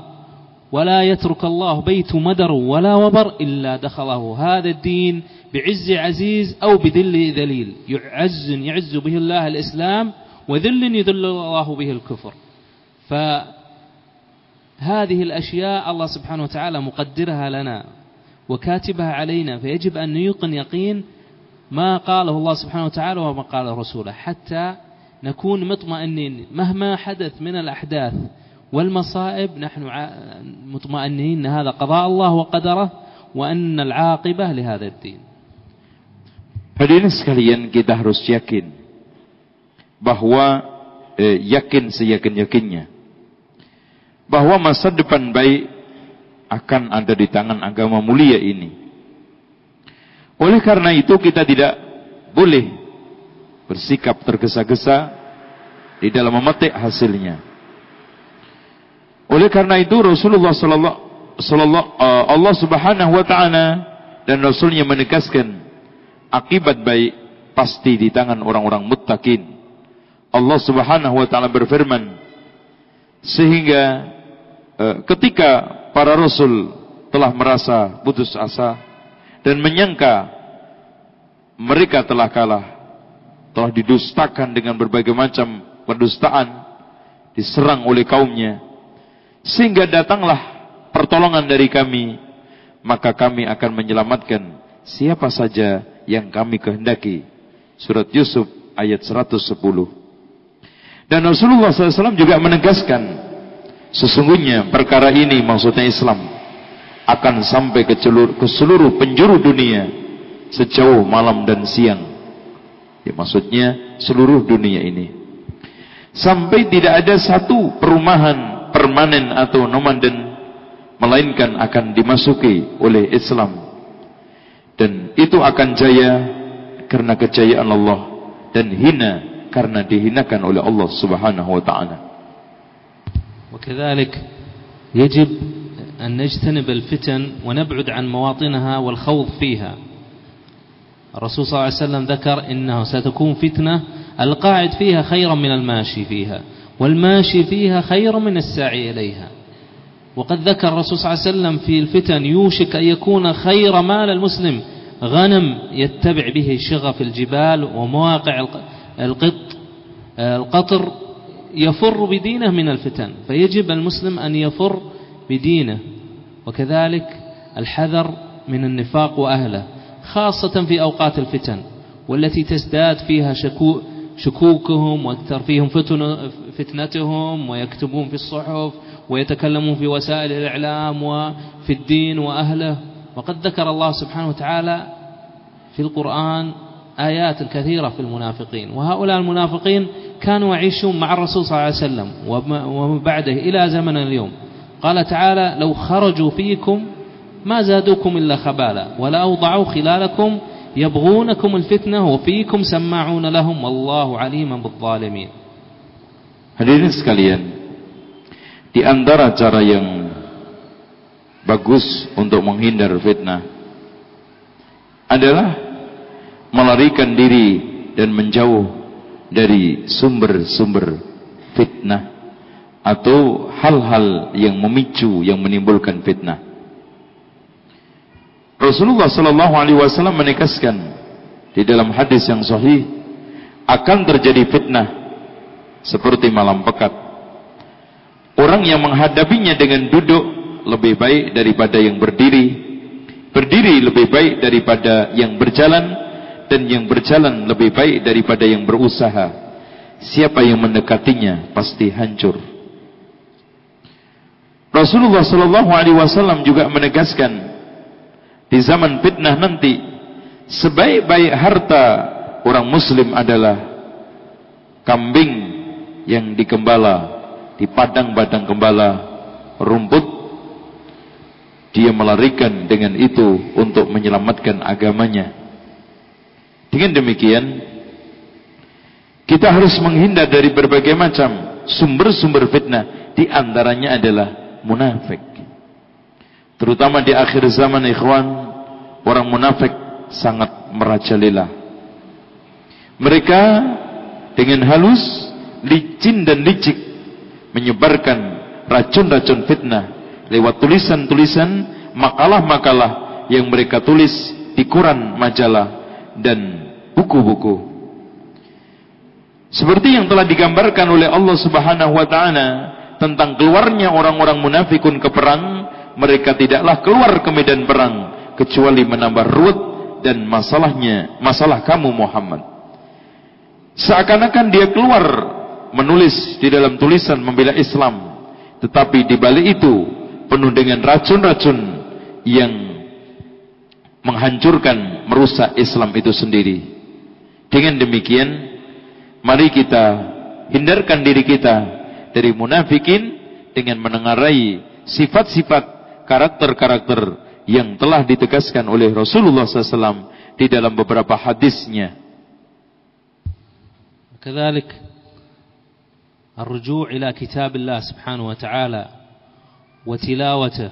ولا يترك الله بيت مدر ولا وبر إلا دخله. هذا الدين بعز عزيز أو بذل ذليل. يعز يعز به الله الإسلام وذل يذل الله به الكفر. ف هذه الأشياء الله سبحانه وتعالى مقدرها لنا وكاتبها علينا فيجب أن نيقن يقين ما قاله الله سبحانه وتعالى وما قاله رسوله حتى نكون مطمئنين. مهما حدث من الأحداث والمصائب نحن مطمئنين هذا قضاء الله وقدره وأن العاقبة لهذا الدين. Hadirin sekalian kita harus yakin bahwa eh, yakin seyakin-yakinnya. Bahwa masa depan baik akan ada di tangan agama mulia ini. Oleh karena itu kita tidak boleh bersikap tergesa-gesa di dalam memetik hasilnya. Oleh karena itu Rasulullah sallallahu sallallahu uh, Allah Subhanahu wa taala dan rasulnya menegaskan akibat baik pasti di tangan orang-orang muttaqin. Allah Subhanahu wa taala berfirman sehingga Eh, ketika para rasul telah merasa putus asa dan menyangka mereka telah kalah, telah didustakan dengan berbagai macam pendustaan, diserang oleh kaumnya, sehingga datanglah pertolongan dari kami, maka kami akan menyelamatkan siapa saja yang kami kehendaki. Surat Yusuf ayat 110. Dan Rasulullah SAW juga menegaskan Sesungguhnya perkara ini maksudnya Islam akan sampai ke seluruh, ke seluruh penjuru dunia sejauh malam dan siang. Ya, maksudnya seluruh dunia ini. Sampai tidak ada satu perumahan permanen atau nomaden melainkan akan dimasuki oleh Islam. Dan itu akan jaya karena kejayaan Allah dan hina karena dihinakan oleh Allah Subhanahu wa taala. وكذلك يجب أن نجتنب الفتن ونبعد عن مواطنها والخوض فيها. الرسول صلى الله عليه وسلم ذكر إنه ستكون فتنة القاعد فيها خيرا من الماشي فيها والماشي فيها خير من الساعي إليها. وقد ذكر الرسول صلى الله عليه وسلم في الفتن يوشك أن يكون خير مال المسلم غنم يتبع به شغف الجبال ومواقع القط القطر يفر بدينه من الفتن فيجب المسلم أن يفر بدينه. وكذلك الحذر من النفاق وأهله خاصة في أوقات الفتن والتي تزداد فيها شكو شكوكهم وأكثر فيهم فتن فتنتهم ويكتبون في الصحف ويتكلمون في وسائل الإعلام وفي الدين وأهله. وقد ذكر الله سبحانه وتعالى في القرآن آيات كثيرة في المنافقين. وهؤلاء المنافقين كانوا يعيشون مع الرسول صلى الله عليه وسلم ومن بعده إلى زمن اليوم. قال تعالى لو خرجوا فيكم ما زادوكم إلا خبالا ولا أوضعوا خلالكم يبغونكم الفتنة وفيكم سماعون لهم والله عليم بالظالمين. Hadirin sekalian, di antara cara yang bagus untuk menghindar fitnah adalah melarikan diri dan menjauh dari sumber-sumber fitnah atau hal-hal yang memicu yang menimbulkan fitnah. Rasulullah sallallahu alaihi wasallam menegaskan di dalam hadis yang sahih akan terjadi fitnah seperti malam pekat. Orang yang menghadapinya dengan duduk lebih baik daripada yang berdiri. Berdiri lebih baik daripada yang berjalan dan yang berjalan lebih baik daripada yang berusaha. Siapa yang mendekatinya pasti hancur. Rasulullah sallallahu alaihi wasallam juga menegaskan di zaman fitnah nanti sebaik-baik harta orang muslim adalah kambing yang dikembala di padang-padang gembala rumput dia melarikan dengan itu untuk menyelamatkan agamanya dengan demikian. Kita harus menghindar dari berbagai macam sumber-sumber fitnah. Di antaranya adalah munafik. Terutama di akhir zaman ikhwan, orang munafik sangat merajalela. Mereka dengan halus, licin dan licik menyebarkan racun-racun fitnah lewat tulisan-tulisan, makalah-makalah yang mereka tulis di koran majalah dan buku-buku. Seperti yang telah digambarkan oleh Allah Subhanahu wa taala tentang keluarnya orang-orang munafikun ke perang mereka tidaklah keluar ke medan perang kecuali menambah ruwet dan masalahnya masalah kamu Muhammad. Seakan-akan dia keluar menulis di dalam tulisan membela Islam, tetapi di balik itu penuh dengan racun-racun yang menghancurkan, merusak Islam itu sendiri. Dengan demikian, mari kita hindarkan diri kita dari munafikin dengan menengarai sifat-sifat karakter-karakter yang telah ditegaskan oleh Rasulullah SAW di dalam beberapa hadisnya. كذلك الرجوع إلى كتاب الله سبحانه وتعالى وتلاوته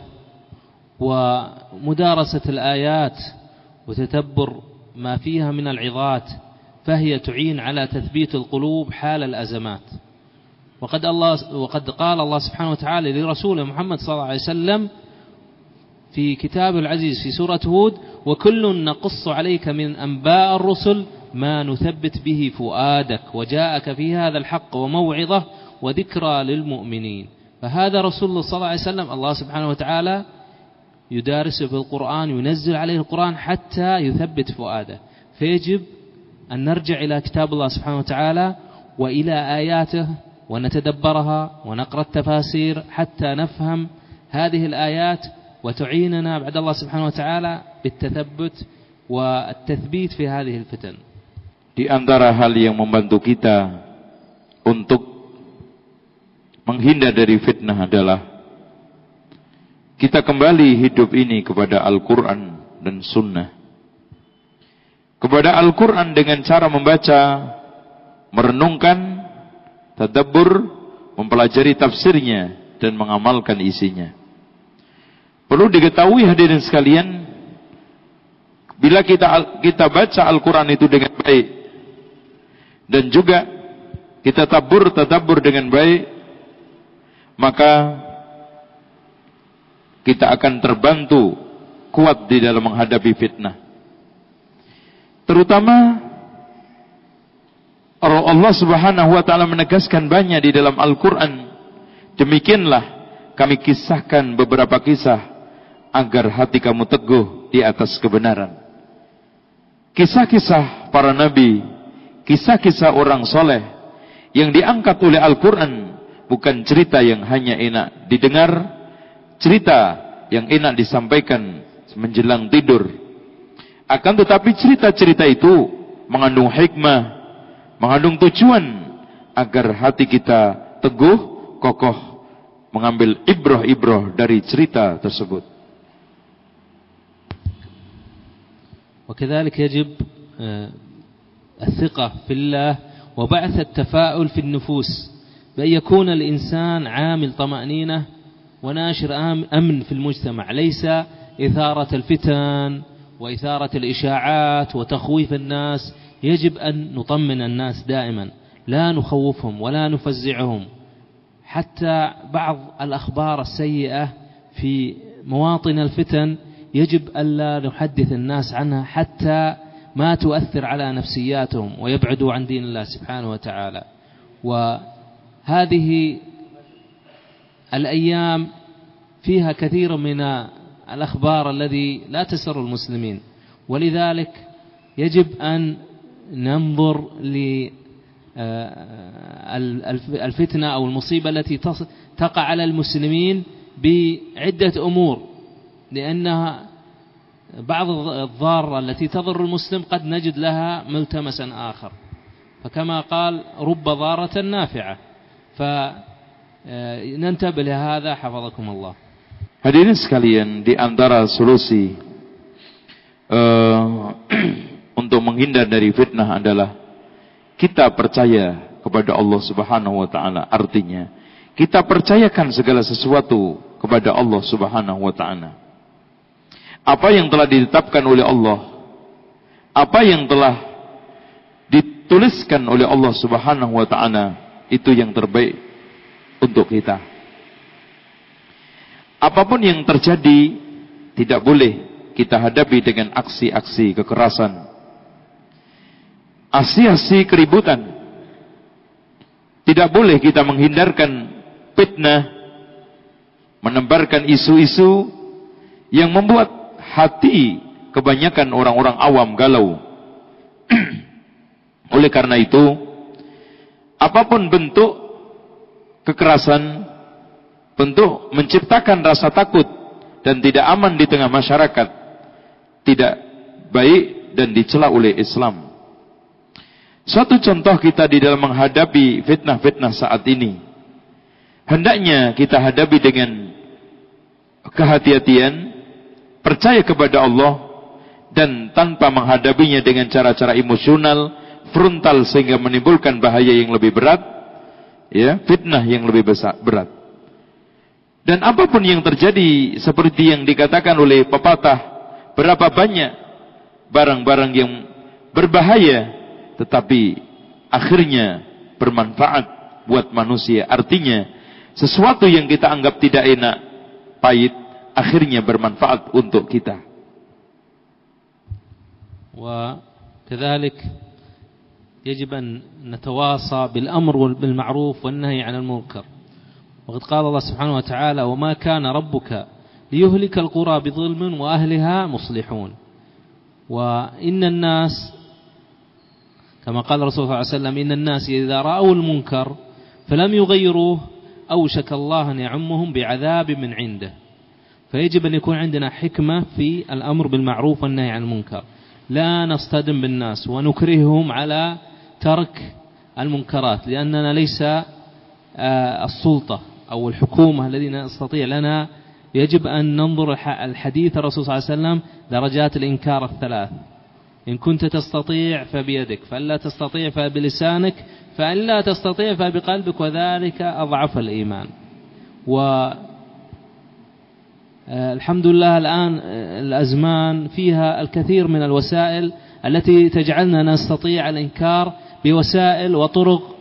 ومدارسة الآيات وتتبر ما فيها من العظات فهي تعين على تثبيت القلوب حال الأزمات. وقد الله وقد قال الله سبحانه وتعالى لرسوله محمد صلى الله عليه وسلم في كتاب العزيز في سورة هود وكل نقص عليك من أنباء الرسل ما نثبت به فؤادك وجاءك في هذا الحق وموعظة وذكرى للمؤمنين. فهذا رسول الله صلى الله عليه وسلم الله سبحانه وتعالى يدارسه في القرآن ينزل عليه القرآن حتى يثبت فؤاده. فيجب أن نرجع إلى كتاب الله سبحانه وتعالى وإلى آياته ونتدبرها ونقرأ التفاسير حتى نفهم هذه الآيات وتعيننا بعد الله سبحانه وتعالى بالتثبت والتثبيت في هذه الفتن Di antara hal yang membantu kita untuk menghindar dari fitnah adalah kita kembali hidup ini kepada Al-Quran dan Sunnah. Kepada Al-Quran dengan cara membaca, merenungkan, tadabbur, mempelajari tafsirnya, dan mengamalkan isinya. Perlu diketahui hadirin sekalian, bila kita kita baca Al-Quran itu dengan baik, dan juga kita tabur tadabur dengan baik, maka kita akan terbantu kuat di dalam menghadapi fitnah. Terutama Allah Subhanahu wa taala menegaskan banyak di dalam Al-Qur'an. Demikianlah kami kisahkan beberapa kisah agar hati kamu teguh di atas kebenaran. Kisah-kisah para nabi, kisah-kisah orang soleh yang diangkat oleh Al-Quran bukan cerita yang hanya enak didengar, cerita yang enak disampaikan menjelang tidur. Akan tetapi cerita-cerita itu mengandung hikmah, mengandung tujuan agar hati kita teguh, kokoh, mengambil ibroh-ibroh dari cerita tersebut. وكذلك يجب آه، الثقة في الله وبعث التفاؤل في النفوس بأن يكون الإنسان عامل طمأنينة وناشر أمن في المجتمع ليس إثارة الفتن وإثارة الإشاعات وتخويف الناس يجب أن نطمن الناس دائما لا نخوفهم ولا نفزعهم. حتى بعض الأخبار السيئة في مواطن الفتن يجب ألا نحدث الناس عنها حتى ما تؤثر على نفسياتهم ويبعدوا عن دين الله سبحانه وتعالى. وهذه الأيام فيها كثير من الأخبار الذي لا تسر المسلمين. ولذلك يجب أن ننظر للفتنة أو المصيبة التي تقع على المسلمين بعدة أمور. لأنها بعض الضارة التي تضر المسلم قد نجد لها ملتمسا آخر. فكما قال رب ضارة نافعة. فننتبه لهذا حفظكم الله. Hadirin sekalian, di antara solusi uh, untuk menghindar dari fitnah adalah kita percaya kepada Allah Subhanahu wa taala. Artinya, kita percayakan segala sesuatu kepada Allah Subhanahu wa taala. Apa yang telah ditetapkan oleh Allah, apa yang telah dituliskan oleh Allah Subhanahu wa taala, itu yang terbaik untuk kita. Apa pun yang terjadi tidak boleh kita hadapi dengan aksi-aksi kekerasan. Aksi-aksi keributan. Tidak boleh kita menghindarkan fitnah, menebarkan isu-isu yang membuat hati kebanyakan orang-orang awam galau. Oleh karena itu, apa pun bentuk kekerasan bentuk menciptakan rasa takut dan tidak aman di tengah masyarakat tidak baik dan dicela oleh Islam. Suatu contoh kita di dalam menghadapi fitnah-fitnah saat ini. Hendaknya kita hadapi dengan kehati-hatian, percaya kepada Allah dan tanpa menghadapinya dengan cara-cara emosional, frontal sehingga menimbulkan bahaya yang lebih berat, ya, fitnah yang lebih besar berat. Dan apapun yang terjadi seperti yang dikatakan oleh pepatah, berapa banyak barang-barang yang berbahaya tetapi akhirnya bermanfaat buat manusia. Artinya sesuatu yang kita anggap tidak enak, pahit, akhirnya bermanfaat untuk kita. وكذلك يجب أن نتواصى بالأمر بالمعروف والنهي عن المنكر وقد قال الله سبحانه وتعالى وما كان ربك ليهلك القرى بظلم وأهلها مصلحون. وإن الناس كما قال الرسول صلى الله عليه وسلم إن الناس إذا رأوا المنكر فلم يغيروه أوشك الله أن يعمهم بعذاب من عنده. فيجب أن يكون عندنا حكمة في الأمر بالمعروف والنهي عن المنكر. لا نصطدم بالناس ونكرههم على ترك المنكرات لأننا ليس آه، السلطة. أو الحكومة الذين نستطيع لنا يجب أن ننظر الحديث الرسول صلى الله عليه وسلم درجات الإنكار الثلاث. إن كنت تستطيع فبيدك فإن لا تستطيع فبلسانك فإن لا تستطيع فبقلبك وذلك أضعف الإيمان. و آه، الحمد لله الآن آه، الأزمان فيها الكثير من الوسائل التي تجعلنا نستطيع الإنكار بوسائل وطرق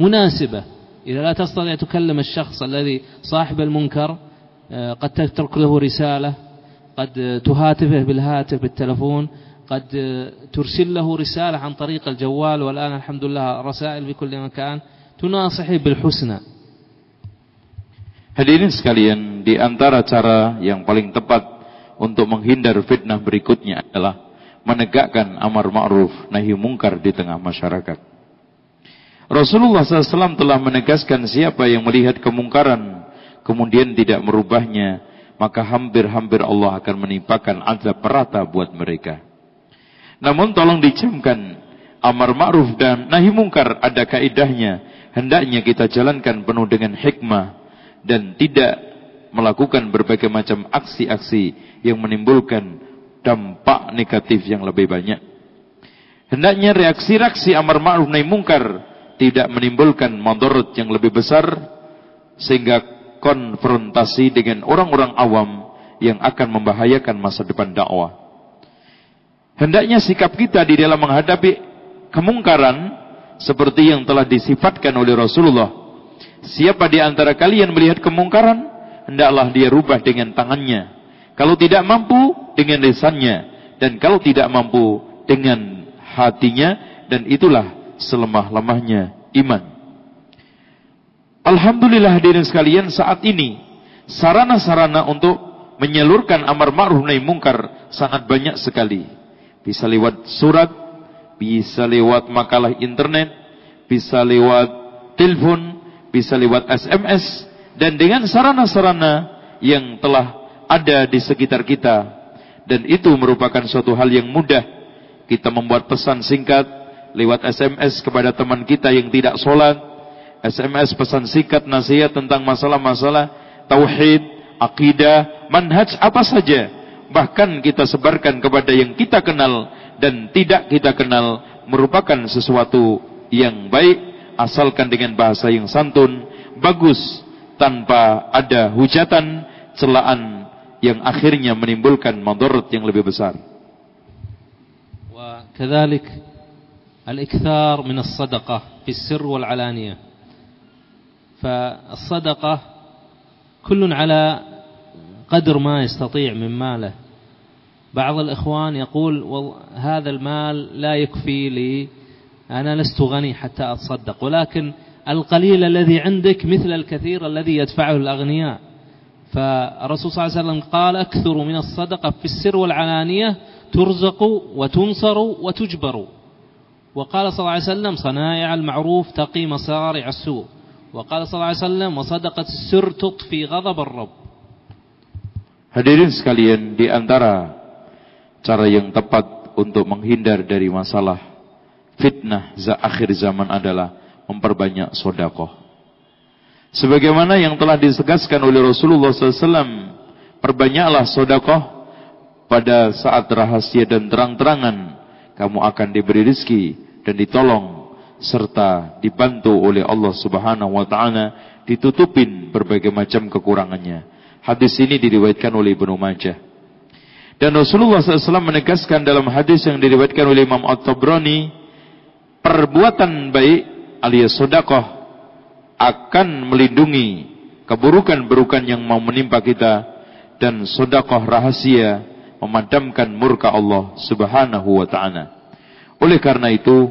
مناسبة. إذا لا تستطيع تكلم الشخص الذي صاحب المنكر آه، قد تترك له رسالة قد تهاتفه بالهاتف بالتلفون قد ترسل له رسالة عن طريق الجوال والآن الحمد لله رسائل في كل مكان تناصحه بالحسنى Hadirin sekalian, di antara cara yang paling tepat untuk menghindar fitnah berikutnya adalah menegakkan amar ma'ruf nahi mungkar di tengah masyarakat. Rasulullah SAW telah menegaskan siapa yang melihat kemungkaran kemudian tidak merubahnya, maka hampir-hampir Allah akan menimpakan azab merata buat mereka. Namun tolong dicamkan amar ma'ruf dan nahi mungkar ada kaidahnya. Hendaknya kita jalankan penuh dengan hikmah dan tidak melakukan berbagai macam aksi-aksi yang menimbulkan dampak negatif yang lebih banyak. Hendaknya reaksi-reaksi amar ma'ruf nahi mungkar tidak menimbulkan mandorot yang lebih besar sehingga konfrontasi dengan orang-orang awam yang akan membahayakan masa depan dakwah. Hendaknya sikap kita di dalam menghadapi kemungkaran seperti yang telah disifatkan oleh Rasulullah. Siapa di antara kalian melihat kemungkaran, hendaklah dia rubah dengan tangannya. Kalau tidak mampu, dengan lisannya. Dan kalau tidak mampu, dengan hatinya. Dan itulah selemah-lemahnya iman. Alhamdulillah hadirin sekalian saat ini sarana-sarana untuk menyalurkan amar ma'ruf nahi mungkar sangat banyak sekali. Bisa lewat surat, bisa lewat makalah internet, bisa lewat telepon, bisa lewat SMS dan dengan sarana-sarana yang telah ada di sekitar kita dan itu merupakan suatu hal yang mudah kita membuat pesan singkat lewat SMS kepada teman kita yang tidak sholat, SMS pesan singkat nasihat tentang masalah-masalah tauhid, akidah, manhaj apa saja. Bahkan kita sebarkan kepada yang kita kenal dan tidak kita kenal merupakan sesuatu yang baik asalkan dengan bahasa yang santun, bagus tanpa ada hujatan, celaan yang akhirnya menimbulkan madarat yang lebih besar. وكذلك الإكثار من الصدقة في السر والعلانية. فالصدقة كل على قدر ما يستطيع من ماله. بعض الإخوان يقول هذا المال لا يكفي لي أنا لست غني حتى أتصدق. ولكن القليل الذي عندك مثل الكثير الذي يدفعه الأغنياء. فالرسول صلى الله عليه وسلم قال أكثروا من الصدقة في السر والعلانية ترزقوا وتنصروا وتجبروا وقال صلى الله عليه وسلم صنائع المعروف تقي مصارع السوء وقال صلى الله عليه وسلم وصدقة السر تطفي غضب الرب Hadirin sekalian, di antara cara yang tepat untuk menghindar dari masalah fitnah za akhir zaman adalah memperbanyak sodakoh. Sebagaimana yang telah disegaskan oleh Rasulullah SAW, perbanyaklah sodakoh pada saat rahasia dan terang-terangan kamu akan diberi rizki dan ditolong serta dibantu oleh Allah Subhanahu wa taala ditutupin berbagai macam kekurangannya. Hadis ini diriwayatkan oleh Ibnu Majah. Dan Rasulullah SAW menegaskan dalam hadis yang diriwayatkan oleh Imam At-Tabrani, perbuatan baik alias sodakoh akan melindungi keburukan-burukan yang mau menimpa kita dan sodakoh rahasia memadamkan murka Allah Subhanahu wa taala. Oleh karena itu,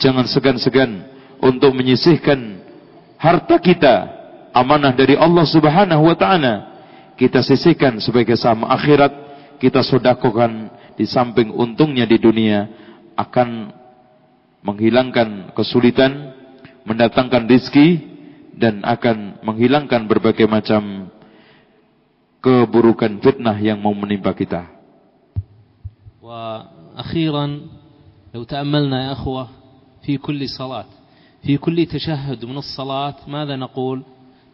jangan segan-segan untuk menyisihkan harta kita amanah dari Allah Subhanahu wa taala. Kita sisihkan sebagai sama akhirat, kita sedekahkan di samping untungnya di dunia akan menghilangkan kesulitan, mendatangkan rizki dan akan menghilangkan berbagai macam keburukan fitnah yang mau menimpa kita. وأخيرا لو تأملنا يا أخوة في كل صلاة في كل تشهد من الصلاة ماذا نقول؟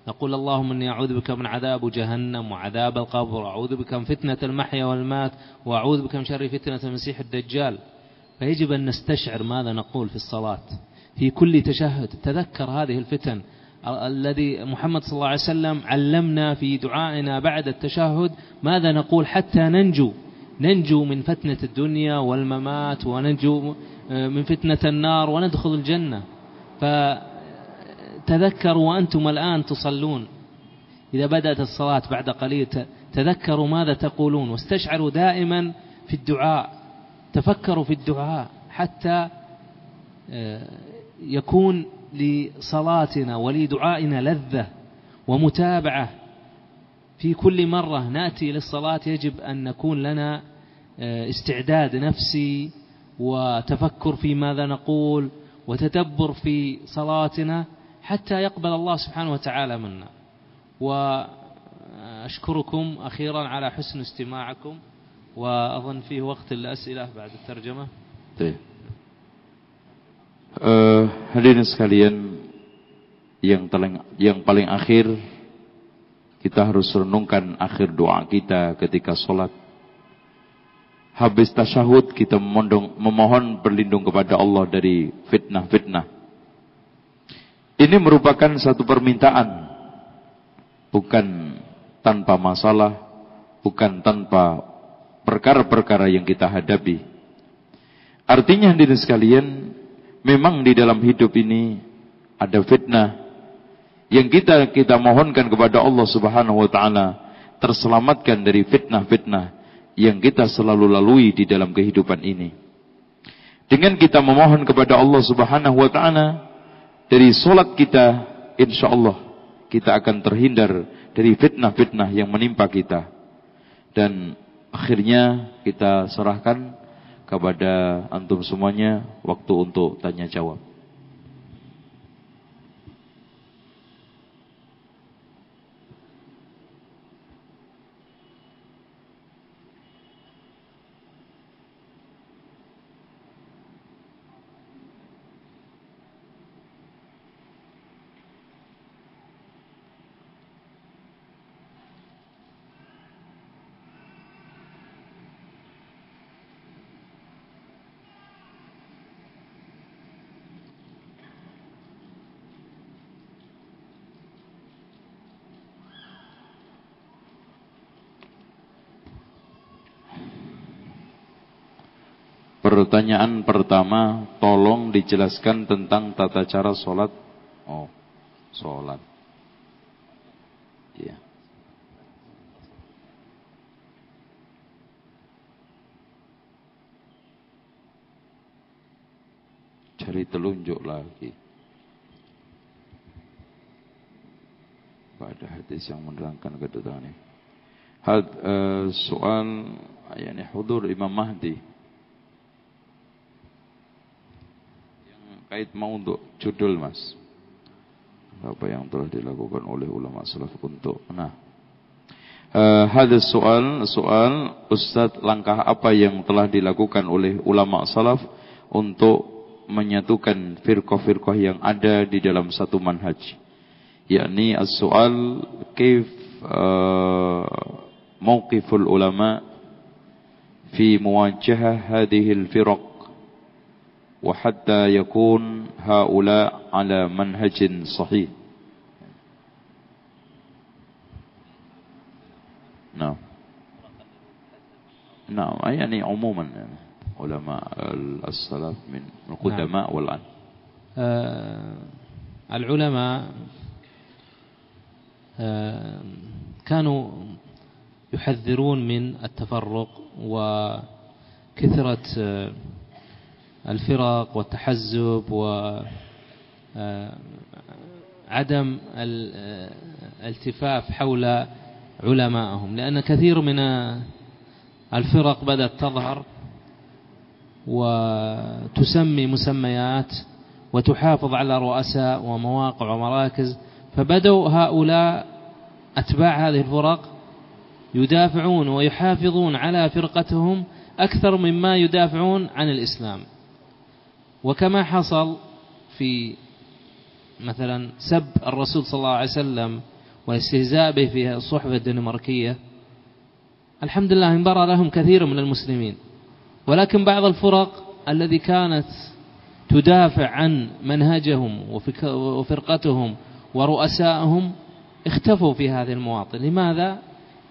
نقول اللهم إني أعوذ بك من عذاب جهنم وعذاب القبر أعوذ بك من فتنة المحيا والمات وأعوذ بك من شر فتنة المسيح الدجال. فيجب أن نستشعر ماذا نقول في الصلاة في كل تشهد. تذكر هذه الفتن الذي محمد صلى الله عليه وسلم علمنا في دعائنا بعد التشهد ماذا نقول حتى ننجو؟ ننجو من فتنة الدنيا والممات وننجو من فتنة النار وندخل الجنة. فتذكروا وأنتم الآن تصلون. إذا بدأت الصلاة بعد قليل تذكروا ماذا تقولون؟ واستشعروا دائما في الدعاء. تفكروا في الدعاء حتى يكون لصلاتنا ولدعائنا لذة ومتابعة. في كل مرة نأتي للصلاة يجب أن نكون لنا آه، استعداد نفسي وتفكر في ماذا نقول وتدبر في صلاتنا حتى يقبل الله سبحانه وتعالى منا. وأشكركم أخيرا على حسن استماعكم وأظن فيه وقت للأسئلة بعد الترجمة. طيب. Uh, hadirin sekalian yang teling, yang paling akhir kita harus renungkan akhir doa kita ketika sholat habis tasyahud kita memondong, memohon berlindung kepada Allah dari fitnah-fitnah. Ini merupakan satu permintaan, bukan tanpa masalah, bukan tanpa perkara-perkara yang kita hadapi. Artinya hadirin sekalian, memang di dalam hidup ini ada fitnah yang kita kita mohonkan kepada Allah Subhanahu wa taala terselamatkan dari fitnah-fitnah yang kita selalu lalui di dalam kehidupan ini. Dengan kita memohon kepada Allah Subhanahu wa taala dari solat kita, insya Allah kita akan terhindar dari fitnah-fitnah yang menimpa kita. Dan akhirnya kita serahkan kepada antum semuanya waktu untuk tanya jawab. Pertanyaan pertama, tolong dijelaskan tentang tata cara sholat. Oh, sholat. Iya. Cari telunjuk lagi. Pada hadis yang menerangkan kedudukan ini. Had, uh, soal, yani hudur Imam Mahdi. Terkait mau untuk judul mas. Apa yang telah dilakukan oleh ulama salaf untuk nah. Uh, hadis soal soal Ustadz langkah apa yang telah dilakukan oleh ulama salaf untuk menyatukan firqah-firqah yang ada di dalam satu manhaj? Yakni as-soal kif uh, mauqiful ulama fi muwajahah hadhihi al-firq وحتى يكون هؤلاء على منهج صحيح. نعم. نعم يعني عموما علماء السلف من القدماء نعم. والآن آه العلماء آه كانوا يحذرون من التفرق وكثرة آه الفرق والتحزب وعدم آه، الالتفاف حول علمائهم. لأن كثير من الفرق بدأت تظهر وتسمي مسميات وتحافظ على رؤساء ومواقع ومراكز. فبدوا هؤلاء أتباع هذه الفرق يدافعون ويحافظون على فرقتهم أكثر مما يدافعون عن الإسلام. وكما حصل في مثلا سب الرسول صلى الله عليه وسلم والاستهزاء به في الصحبة الدنماركية الحمد لله انبرى لهم كثير من المسلمين. ولكن بعض الفرق الذي كانت تدافع عن منهجهم وفرقتهم ورؤسائهم اختفوا في هذه المواطن. لماذا؟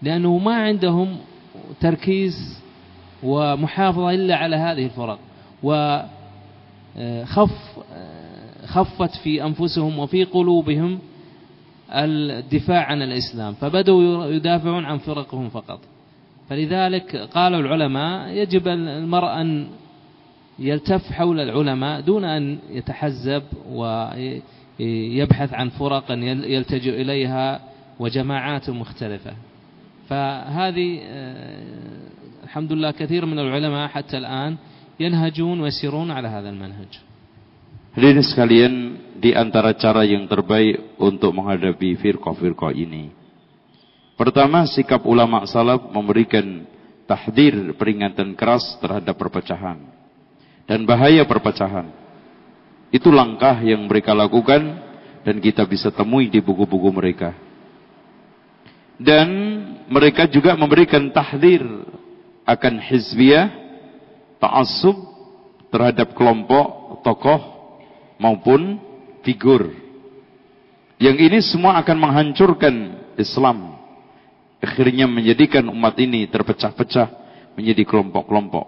لأنه ما عندهم تركيز ومحافظة إلا على هذه الفرق. و خف خفت في أنفسهم وفي قلوبهم الدفاع عن الإسلام فبدوا يدافعون عن فرقهم فقط. فلذلك قالوا العلماء يجب المرء أن يلتف حول العلماء دون أن يتحزب ويبحث عن فرق يلتجئ إليها وجماعات مختلفة. فهذه الحمد لله كثير من العلماء حتى الآن wa yasirun ala hadzal manhaj. Hadirin sekalian, di antara cara yang terbaik untuk menghadapi firqah-firqah ini. Pertama, sikap ulama salaf memberikan tahdir peringatan keras terhadap perpecahan dan bahaya perpecahan. Itu langkah yang mereka lakukan dan kita bisa temui di buku-buku mereka. Dan mereka juga memberikan tahdir akan hizbiyah, ta'assub terhadap kelompok, tokoh maupun figur. Yang ini semua akan menghancurkan Islam. Akhirnya menjadikan umat ini terpecah-pecah menjadi kelompok-kelompok.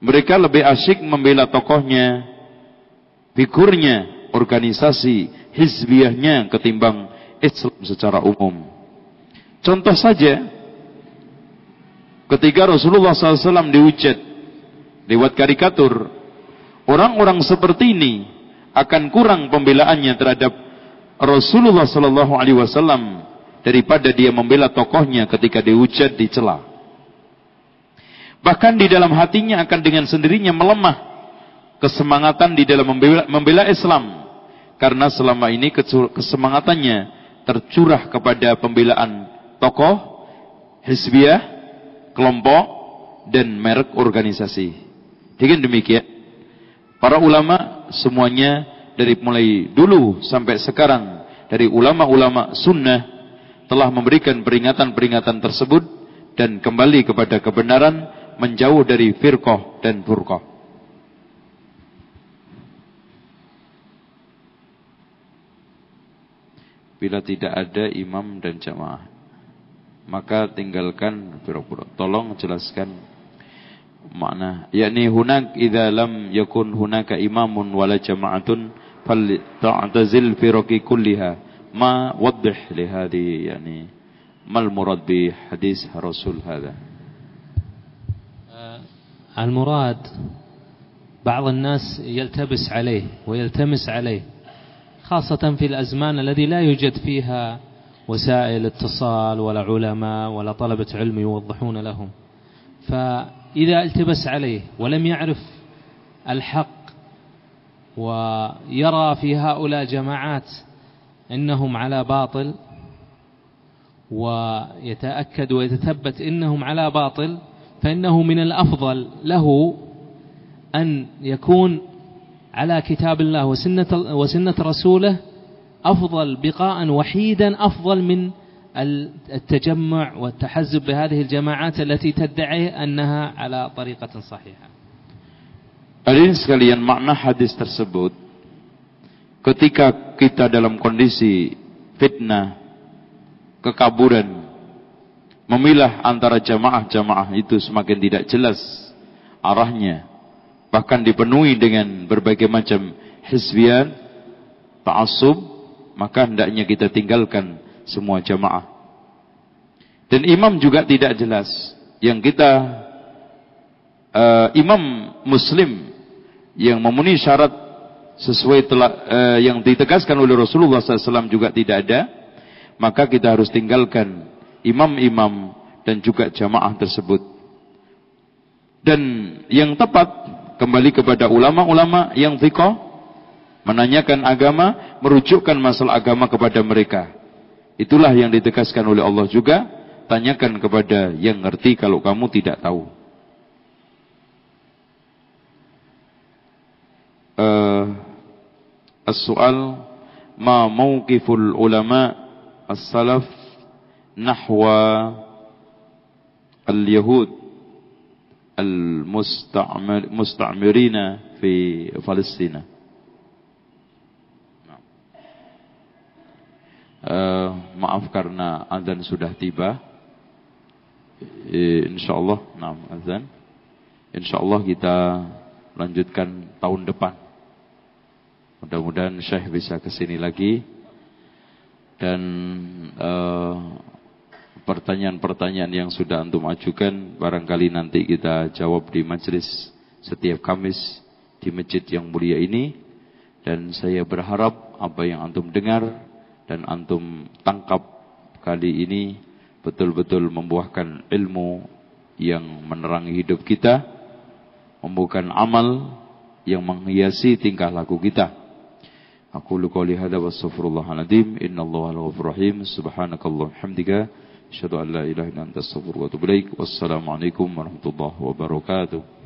Mereka lebih asyik membela tokohnya, figurnya, organisasi, hizbiyahnya ketimbang Islam secara umum. Contoh saja, ketika Rasulullah SAW diucat lewat karikatur, orang-orang seperti ini akan kurang pembelaannya terhadap Rasulullah Sallallahu Alaihi Wasallam daripada dia membela tokohnya ketika dihujat dicela. Bahkan di dalam hatinya akan dengan sendirinya melemah kesemangatan di dalam membela, membela Islam karena selama ini kesemangatannya tercurah kepada pembelaan tokoh, hizbiyah, kelompok, dan merek organisasi. Dengan demikian, para ulama semuanya dari mulai dulu sampai sekarang, dari ulama-ulama sunnah telah memberikan peringatan-peringatan tersebut dan kembali kepada kebenaran menjauh dari firqah dan furqah. Bila tidak ada imam dan jamaah maka tinggalkan. Tolong jelaskan معناه يعني هناك إذا لم يكن هناك إمام ولا جماعة فلتعتزل فرق كلها ما وضح لهذه يعني ما المراد بحديث رسول هذا المراد بعض الناس يلتبس عليه ويلتمس عليه خاصة في الأزمان الذي لا يوجد فيها وسائل اتصال ولا علماء ولا طلبة علم يوضحون لهم فالمراد فإذا التبس عليه ولم يعرف الحق ويرى في هؤلاء جماعات إنهم على باطل ويتأكد ويتثبت إنهم على باطل فإنه من الأفضل له أن يكون على كتاب الله وسنة وسنة رسوله أفضل بقاء وحيدا أفضل من التجمع والتحزب بهذه الجماعات التي تدعي أنها على طريقة صحيحة Hadirin sekalian makna hadis tersebut ketika kita dalam kondisi fitnah, kekaburan, memilah antara jamaah-jamaah itu semakin tidak jelas arahnya, bahkan dipenuhi dengan berbagai macam hizbian, ta'assub, maka hendaknya kita tinggalkan semua jamaah. Dan imam juga tidak jelas. Yang kita uh, imam muslim yang memenuhi syarat sesuai telah, uh, yang ditegaskan oleh Rasulullah SAW juga tidak ada, maka kita harus tinggalkan imam-imam dan juga jamaah tersebut. Dan yang tepat kembali kepada ulama-ulama yang fikih menanyakan agama, merujukkan masalah agama kepada mereka. Itulah yang ditegaskan oleh Allah juga, tanyakan kepada yang ngerti kalau kamu tidak tahu. Uh, As-soal ma mauqiful ulama as-salaf nahwa al-yahud al-musta'mirina fi Palestina. Uh, maaf karena azan sudah tiba. Insyaallah, nah azan. Insyaallah kita lanjutkan tahun depan. Mudah-mudahan Syekh bisa ke sini lagi dan uh, pertanyaan-pertanyaan yang sudah antum ajukan barangkali nanti kita jawab di majelis setiap Kamis di masjid yang mulia ini dan saya berharap apa yang antum dengar dan antum tangkap kali ini betul-betul membuahkan ilmu yang menerangi hidup kita, membuahkan amal yang menghiasi tingkah laku kita. Aku lu qouli hadza wa astaghfirullahaladzim innallaha al-ghafurur rahim. Subhanakallahumma hamdika asyhadu an la anta wa atubu ilaik. Wassalamu alaikum warahmatullahi wabarakatuh